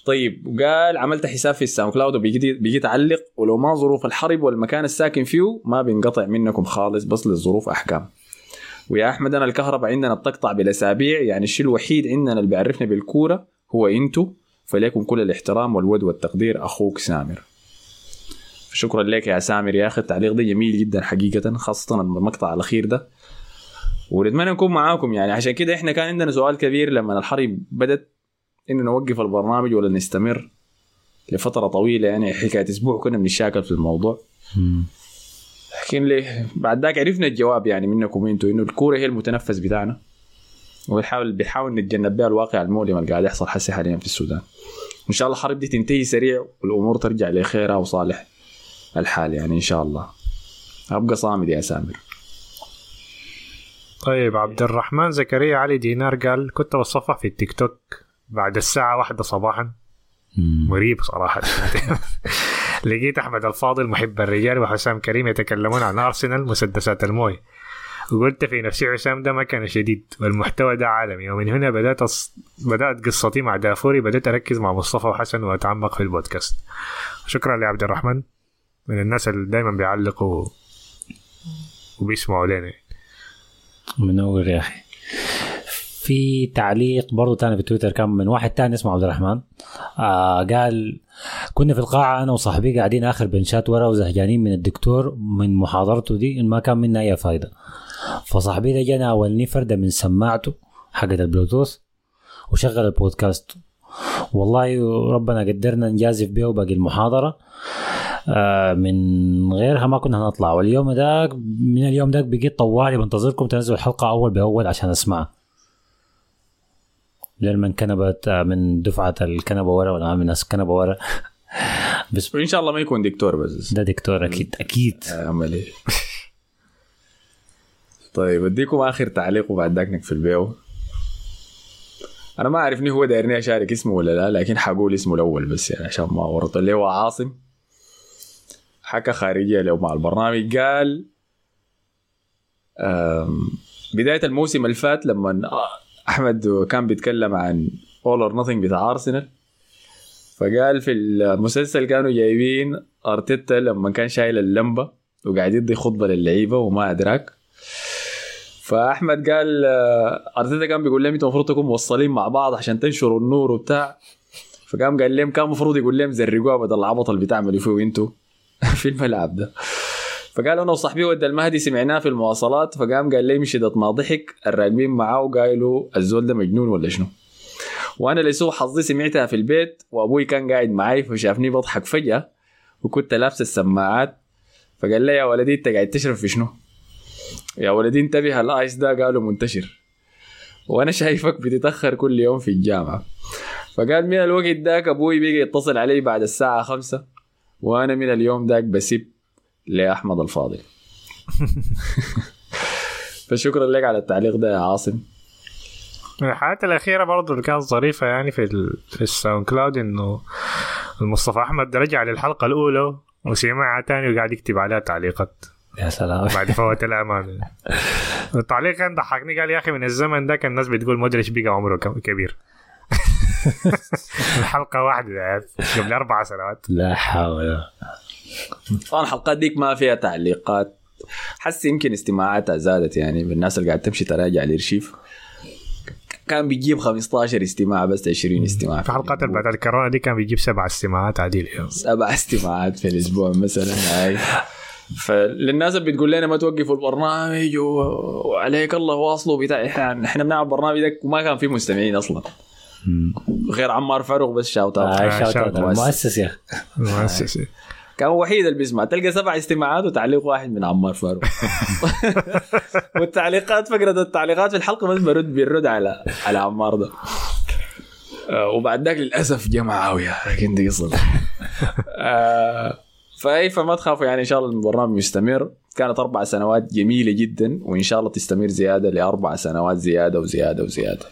طيب قال عملت حساب في الساوند كلاود وبيجي بيجي تعلق. ولو ما ظروف الحرب والمكان الساكن فيه ما بينقطع منكم خالص بس للظروف أحكام. ويا أحمد أنا الكهرباء عندنا بتقطع بالأسابيع. يعني الشيء الوحيد عندنا اللي بيعرفنا بالكورة هو إنتو. فليكم كل الاحترام والود والتقدير أخوك سامر. شكرا لك يا سامر يا أخي. التعليق ده جميل جدا حقيقة خاصة المقطع الأخير ده. ونتمنى نكون معاكم يعني. عشان كده إحنا كان عندنا سؤال كبير لما الحرب بدت إنه نوقف البرنامج ولا نستمر لفترة طويلة يعني حكاية أسبوع كنا بنتشاكل في الموضوع. لكن ليه؟ بعد ذاك عرفنا الجواب يعني منكم أنتوا إنه الكورة هي المتنفس بتاعنا وبنحاول بنحاول نتجنب بها الواقع المؤلم اللي قاعد يحصل حسي حاليا في السودان. إن شاء الله الحرب دي تنتهي سريع والأمور ترجع لخيرها وصالح الحال يعني إن شاء الله. أبقى صامد يا سامر.
طيب عبد الرحمن زكريا علي دينار قال كنت بتصفح في التيك توك بعد الساعة واحدة صباحا. مريب صراحة. لقيت أحمد الفاضل محب الرجال وحسام كريم يتكلمون عن أرسنال مسدسات الموية. وقلت في نفسي حسام ده مكان شديد والمحتوى ده عالمي ومن هنا بدأت أص... بدأت قصتي مع دافوري بدأت أركز مع مصطفى وحسن وأتعمق في البودكاست. شكرا لعبد الرحمن. من الناس اللي دايما بيعلقوا وبيسمعوا لنا.
منور يا أخي. في تعليق برضو تاني في تويتر كان من واحد تاني اسمه عبد الرحمن. آه قال كنا في القاعة أنا وصاحبي قاعدين آخر بنشات ورا وزهجانين من الدكتور من محاضرته دي ما كان منا أي فايدة. فصاحبي ده جانا أولني فردة من سماعته حقت البلوتوث وشغل البودكاست. والله ربنا قدرنا نجازف به باقي المحاضرة. آه من غيرها ما كنا هنطلع واليوم داك من اليوم داك بقيت طوالي بنتظركم تنزلوا الحلقة أول بأول عشان اسمعها لما كنبت آه، من دفعة الكنبة ورا ولا من ناس الكنبة ورا. بس
وان شاء الله ما يكون دكتور بس.
ده دكتور أكيد أكيد.
اعمل إيه طيب أديكم آخر تعليق وبعد ذاك نقفل بيه أنا ما أعرف هو دايرني أشارك اسمه ولا لا لكن حقول اسمه الأول بس يعني عشان ما ورط اللي هو عاصم. حكى خارجية له مع البرنامج قال بداية الموسم اللي فات لما أحمد كان بيتكلم عن all or nothing بتاع ارسنال فقال في المسلسل كانوا جايبين أرتيتا لما كان شايل اللمبة وقاعد يدي خطبة للعيبة وما أدراك. فأحمد قال آه، أرتيتا كان بيقول لهم أنتوا المفروض تكونوا موصلين مع بعض عشان تنشروا النور وبتاع. فقام قال لهم كان المفروض يقول لهم زرقوها بدل العبط اللي بتعملوا فيه أنتوا. في الملعب ده. فقال أنا وصاحبي ود المهدي سمعناه في المواصلات فقام قال لي شدة ما ضحك الراكبين معاه وقالوا الزول ده مجنون ولا شنو؟ وأنا لسوء حظي سمعتها في البيت وأبوي كان قاعد معي فشافني بضحك فجأة وكنت لابس السماعات. فقال لي يا ولدي أنت قاعد تشرب في شنو؟ يا ولدي انتبه ال ice ده؟ قالوا منتشر. وأنا شايفك بتتأخر كل يوم في الجامعة. فقال من الوقت داك أبوي بيجي يتصل علي بعد الساعة خمسة. وأنا من اليوم داك بسيب لأحمد الفاضل. فشكرا لك على التعليق ده يا عاصم.
من الحاجات الأخيرة برضو اللي كانت ظريفة يعني في ال... في الساوند كلاود إنه المصطفى أحمد رجع للحلقة الأولى وسمعها تاني وقاعد يكتب عليها تعليقات.
يا سلام.
بعد فوات الأوان. التعليق كان ضحكني قال يا أخي من الزمن ده كان الناس بتقول مودريتش بقى عمره كبير. الحلقة واحدة يعني قبل أربع سنوات.
لا حول.
طبعا الحلقات ديك ما فيها تعليقات. حس يمكن استماعاتها زادت يعني بالناس اللي قاعد تمشي تراجع الارشيف. كان بيجيب 15 استماع بس 20 استماع
في حلقات اللي بعد الكورونا دي كان بيجيب سبع استماعات عادي
سبع استماعات في الأسبوع مثلا هاي. فللناس اللي بتقول لنا ما توقفوا البرنامج و- وعليك الله واصلوا بتاع. إحنا إحنا بنعمل برنامج ده وما كان في مستمعين أصلا. غير عمار فاروق بس shout out
آه shout
shout
out. المؤسس يا أخي
مؤسسة
كان وحيد اللي بيسمع. تلقى سبع استماعات وتعليق واحد من عمار فاروق. والتعليقات فقرة التعليقات في الحلقة بس برد بيرد على على عمار ده. آه، وبعد ذاك للأسف جاء معاويه لكن دي قصه آه، فاي فما تخافوا يعني إن شاء الله البرنامج مستمر كانت أربع سنوات جميلة جدا وإن شاء الله تستمر زيادة لأربع سنوات زيادة وزيادة وزيادة.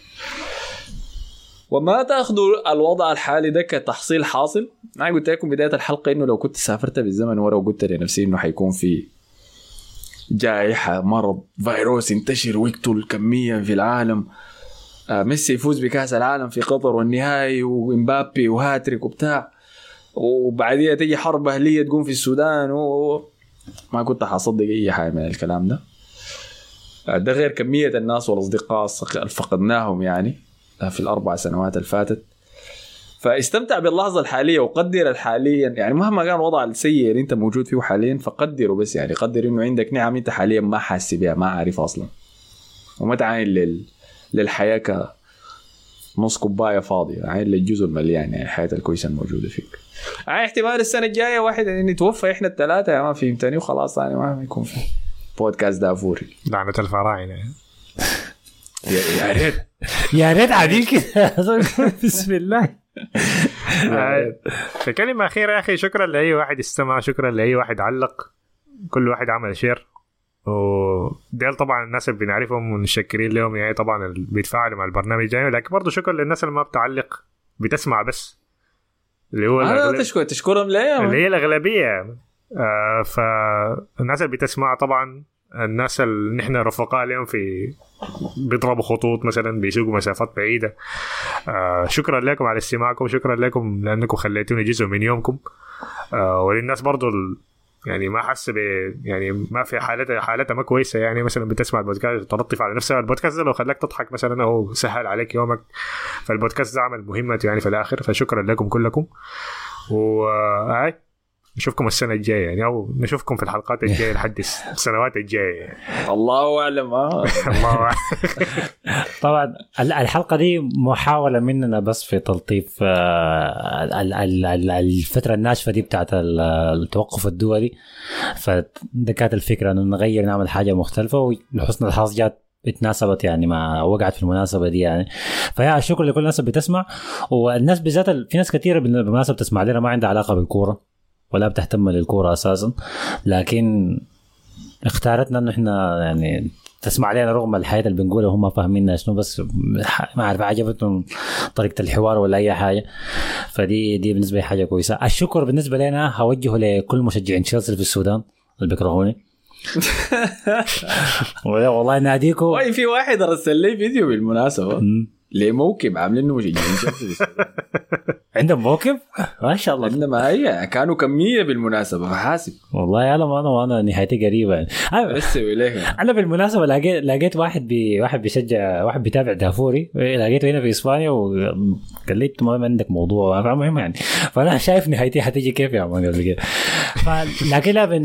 وما تأخذوا الوضع الحالي ده كتحصيل حاصل؟ أنا قلت لكم بداية الحلقة إنه لو كنت سافرت بالزمن ورا وقلت لنفسي إنه حيكون في جائحة مرض فيروس ينتشر ويقتل كميا في العالم. آه، ميسي يفوز بكأس العالم في قطر والنهائي ومبابي وهاتريك وبتاع. وبعديها تجي حرب أهلية تقوم في السودان و... ما كنت حصدق أي حاجة من الكلام ده. آه، ده غير كمية الناس والأصدقاء اللي فقدناهم يعني. في الأربع سنوات اللي فاتت. فاستمتع باللحظة الحالية وقدر الحاليا يعني مهما كان الوضع السيء اللي أنت موجود فيه حاليا فقدره بس يعني قدر إنه عندك نعم أنت حاليا ما حاسس بها ما عارف أصلا. وما تعاين لل... للحياة ك نص كوباية فاضية عاين للجزء المليان يعني الحياة الكويسة الموجودة فيك. يعني احتمال السنة الجاية واحد يعني نتوفى إحنا الثلاثة يا ما فهمتني وخلاص يعني ما يكون في بودكاست دافوري.
لعنة الفراعنة.
يا ريت.
يا ريت عادي كده. بسم الله.
آه، في كلمة أخيرة يا أخي شكرا لأي واحد استمع شكرا لأي واحد علق. كل واحد عمل شير وديل طبعا الناس اللي بنعرفهم ونشكرين لهم يعني طبعا اللي بيتفاعلوا مع البرنامج يعني. لكن برضه شكرا للناس اللي ما بتعلق بتسمع بس. اللي هو
أنا
الأغلب-
تشكر تشكرهم ليه
اللي هي الأغلبية. آه فالناس اللي بتسمع طبعا الناس اللي نحن رفقاء لهم في بيضربوا خطوط مثلا بيسوقوا مسافات بعيدة. آه شكرا لكم على استماعكم شكرا لكم لأنكم خليتوني جزء من يومكم. آه وللناس برضو. يعني ما حس ب يعني ما في حالتها حالتها ما كويسة. يعني مثلا بتسمع البودكاست تلطف على نفسها. البودكاست ده لو خلاك تضحك مثلا أو سهل عليك يومك فالبودكاست ده عمل مهمته يعني في الآخر. فشكرا لكم كلكم. و هاي نشوفكم السنة الجاية يعني أو نشوفكم في الحلقات الجاية لحد السنوات الجاية يعني.
الله أعلم آه.
الله أعلم.
طبعا ال- الحلقة دي محاولة مننا بس في تلطيف آه، ال- ال- ال- الفترة الناشفة دي بتاعت ال- التوقف الدولي فده كانت الفكرة إنه نغير نعمل حاجة مختلفة ولحسن الحظ جات اتناسبت يعني مع وقعت في المناسبة دي يعني فيا الشكر لكل الناس اللي بتسمع والناس بالذات ال- في ناس كثيره بالمناسبة بتسمع لنا ما عندها علاقة بالكورة ولا بتهتم للكورة أساسا. لكن اختارتنا إنه إحنا يعني تسمع علينا رغم الحياة اللي بنقولها هم فاهميننا شنو بس ما أعرف عجبتهم طريقة الحوار ولا أي حاجة. فدي دي بالنسبة لي حاجة كويسة. الشكر بالنسبة لنا هوجهه لكل مشجعين تشيلسي في السودان اللي بيكرهوني. والله ناديكم.
في واحد ارسل لي فيديو بالمناسبة.
مم.
لموكب عاملينه مشجعين تشيلسي.
عندهم موقف ما شاء الله.
عندما هي. كانوا كمية بالمناسبة. فحاسب
والله يا أنا وأنا نهايتي قريبة. يعني أنا-
بس اليك
أنا بالمناسبة لقيت لقيت واحد بي واحد بيشجع واحد بيتابع دافوري. لقيته هنا في إسبانيا وقال لي انت ما عندك موضوع. فالمهم يعني. فأنا شايف نهايتي حتيجي كيف يا man قبل كده. لكن لا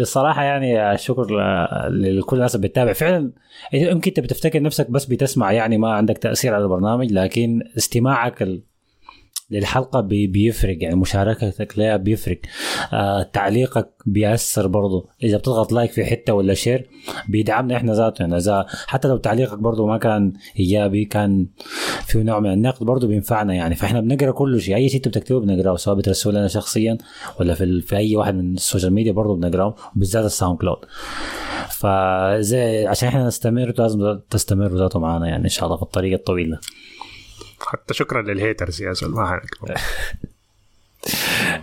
بصراحة يعني الشكر لكل الناس اللي بتتابع. فعلا يمكن أنت بتفتكر نفسك بس بتسمع يعني ما عندك تأثير على البرنامج لكن استماعك ال- للحلقة بي- بيفرق يعني مشاركتك لها بيفرق. آه تعليقك بيأثر برضه إذا بتضغط like في حتة ولا share بيدعمنا إحنا ذاته يعني إذا حتى لو تعليقك برضه ما كان إيجابي كان في نوع من النقد برضه بينفعنا يعني. فإحنا بنقرأ كل شيء. أي شيء أنتوا بتكتبوه بنقرأه سواء بترسلوا لنا شخصيا ولا في, في أي واحد من ال social media برضه بنقرأه بالذات ال SoundCloud. فزي عشان إحنا نستمر لازم تستمروا ذاته معنا يعني إن شاء الله في الطريق الطويل ده.
حتى شكرا لل haters يا زول ما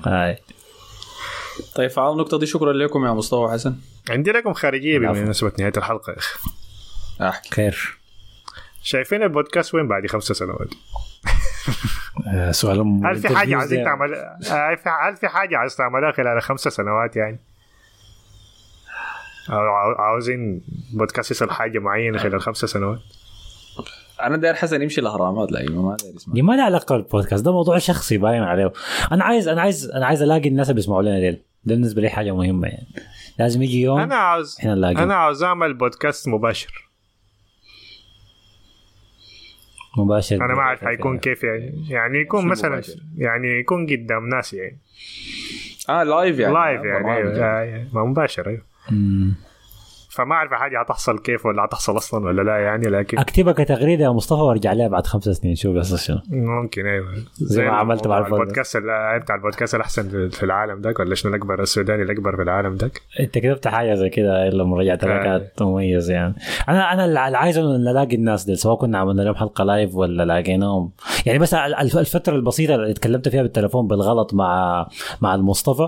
هاي.
طيب فعلى النقطة دي شكرا لكم يا مصطفى وحسن
عندي لكم خارجية
العفو.
بمناسبه نهاية الحلقة يا أخي.
أحكي.
خير.
شايفين البودكاست وين بعد خمسة سنوات؟
سؤال
هل في حاجة
interviews
عايزين
ده-
تعمل هل في حاجة عايز تعملها خلال خمسة سنوات يعني؟ عاوزين بودكاست يصل حاجة معينة خلال خمسة سنوات؟
أنا داير حسن يمشي الأهرامات لا ما داير يسمع.
دي ما لها علاقة بالبودكاست ده موضوع شخصي باين عليه. أنا عايز أنا عايز أنا عايز ألاقي الناس اللي بيسمعوا لنا ديل. ده بالنسبة لي حاجة مهمة يعني. لازم يجي يوم
أنا عاوز
إحنا نلاقي.
أنا عاوز أعمل بودكاست مباشر.
مباشر.
أنا ما أعرف حيكون كيف يعني. يعني يكون مثلا
مباشر؟
يعني يكون قدام ناس يعني.
آه live يعني.
live يعني. أيوة. آه، ما مباشر
أيوه.
فما أعرف حاجة هتحصل كيف ولا هتحصل أصلا ولا لا يعني لكن
أكتبها كتغريدة يا مصطفى وأرجع لها بعد خمس سنين شوف بس شنو
ممكن أيوه.
زي ما عملت مع.
البودكاست ال- بتاع البودكاست الأحسن في- العالم داك ولا شنو الأكبر السوداني الأكبر في العالم داك؟
أنت كتبت حاجة زي كده لما رجعت لها
آه.
كانت مميز يعني. أنا أنا اللي عايز إنه نلاقي الناس دي سواء كنا عملنا لهم حلقة live ولا لاقيناهم يعني بس ال- الف- الفترة البسيطة اللي تكلمت فيها بالتليفون بالغلط مع مع المصطفى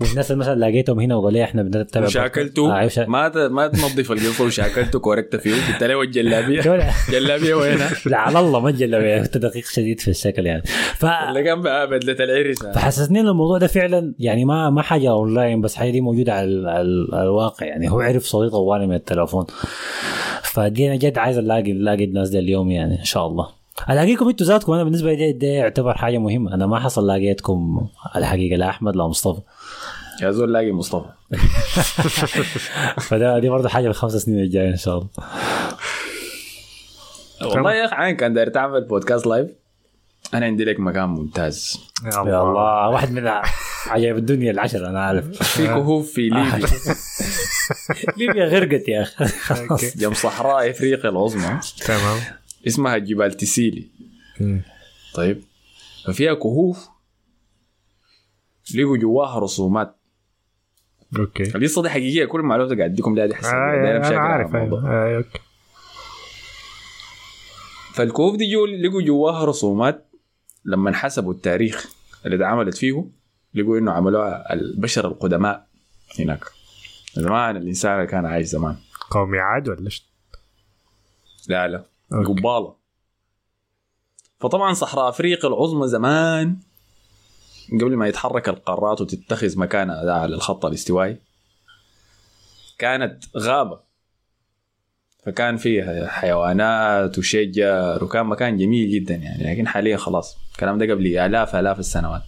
والناس اللي مثلا لقيتهم هنا وقالوا لي إحنا بنتابع
وشاكلته
آه
ما ت- ما تنظف القفل وشاكلته كوركت فيه. قلت له الجلابية.
دول-
جلابية وينها؟
لا على الله ما تجلى كنت دقيق شديد في الشكل يعني. ف
اللي كان بدلة العرس.
فحسسني ان الموضوع ده فعلا يعني ما ما حاجة اونلاين بس حاجة دي موجودة على, ال- على ال- الواقع يعني. هو عرف صوتي طوالي من التليفون. فدي أنا جد عايز الاقي الاقي الناس دي اليوم يعني إن شاء الله. ألاقيكم أنتوا ذاتكم؟ أنا بالنسبة لي ده, يعتبر حاجة مهمة. أنا ما حصل لقيتكم الحقيقة. لا أحمد لا مصطفى.
يا زول لاقي مصطفى.
فده دي برضه حاجة في الخمس سنين الجايه إن شاء الله.
والله يا أخي عين كان داير تعمل بودكاست live أنا عندي لك مكان ممتاز.
يا
يا الله واحد من عجائب الدنيا العشر أنا عارف.
في كهوف في ليبيا.
ليبيا غرقت يا
أخي.
جنب صحراء إفريقيا العظمى.
تمام.
اسمها جبال تسيلي. طيب. ففيها كهوف. لقوا جواها رسومات.
okay.
القصة دي حقيقية كل المعلومات اللي قاعد أديكم دي حسب
آه أنا عارف. أيوه آه، okay.
فالكهوف دي جو لقوا جواها رسومات لما حسبوا التاريخ اللي اتعملت فيه لقوا إنه عملوها البشر القدماء هناك. زمان الإنسان اللي كان عايش زمان.
قومي عاد ولا؟
لا لا.
أوكي.
قبالة. فطبعا صحراء أفريقيا العظمى زمان قبل ما يتحرك القارات وتتخذ مكانها على الخط الاستوائي كانت غابة. فكان فيها حيوانات وشجر وكان مكان جميل جدا يعني لكن حاليا خلاص. الكلام ده قبل آلاف آلاف السنوات.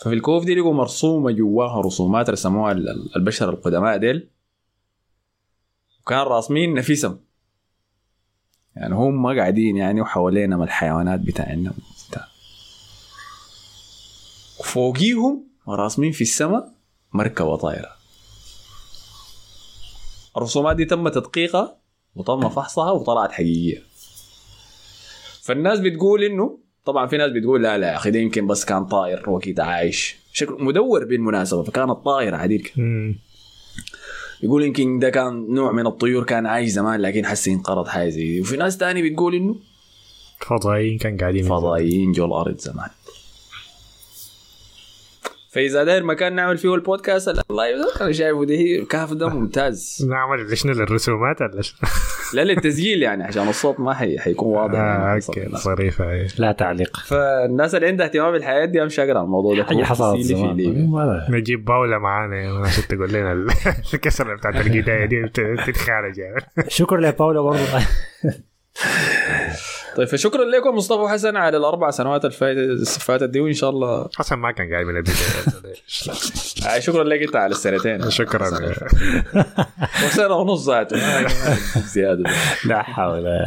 ففي الكهوف دي لقوا مرسومة جواها رسومات رسموها ال- ال- البشر القدماء ديل. وكان راسمين نفسهم يعني هم قاعدين يعني وحوالينا الحيوانات بتاعنا بتاع. وفوقيهم راسمين في السماء مركبة طايرة الرسومات دي تم تدقيقها وتم فحصها وطلعت حقيقية. فالناس بتقول انه طبعا في ناس بتقول لا لا يا أخي ده يمكن بس كان طائر وكيد عايش. شكله مدور بالمناسبة فكانت طائرة عديل.
مم.
يقول يمكن ده كان نوع من الطيور كان عايش زمان لكن حسي انقرض حاجة زي دي. وفي ناس تاني بتقول إنه
فضائيين كان قاعدين
فضائيين جو الأرض زمان. فإذا داير مكان نعمل فيه البودكاست ال live ده أنا شايفه ده كهف ده ممتاز.
نعمل شنو للرسومات ولا؟
لا للتسجيل يعني عشان الصوت ما حي... حيكون واضح
آه
يعني
okay ظريفة إيه.
لا تعليق.
فالناس اللي عندها اهتمام بالحياة دي أمشي أقرأ الموضوع ده.
حاجة حصلت
نجيب باولة معانا عشان تقول لنا ال- الكسرة بتاعت القداية دي تتخارج يعني.
شكرا لباولا برضه
طيب فشكرا لكم مصطفى حسن على الأربع سنوات الفاتت دي وإن شاء الله
حسن ما كان قاعد من البداية.
آه، شكرا لك أنت على السنتين.
شكرا.
وسنة ونص ذاته. زيادة. ده.
لا حول.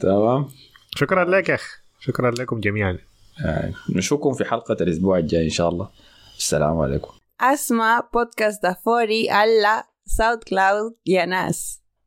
تمام؟
شكرا لك يا أخ. شكرا لكم جميعا.
يعني نشوفكم في حلقة الأسبوع الجاي إن شاء الله. السلام عليكم.
Podcast da Fori alla SoundCloud y a Nas.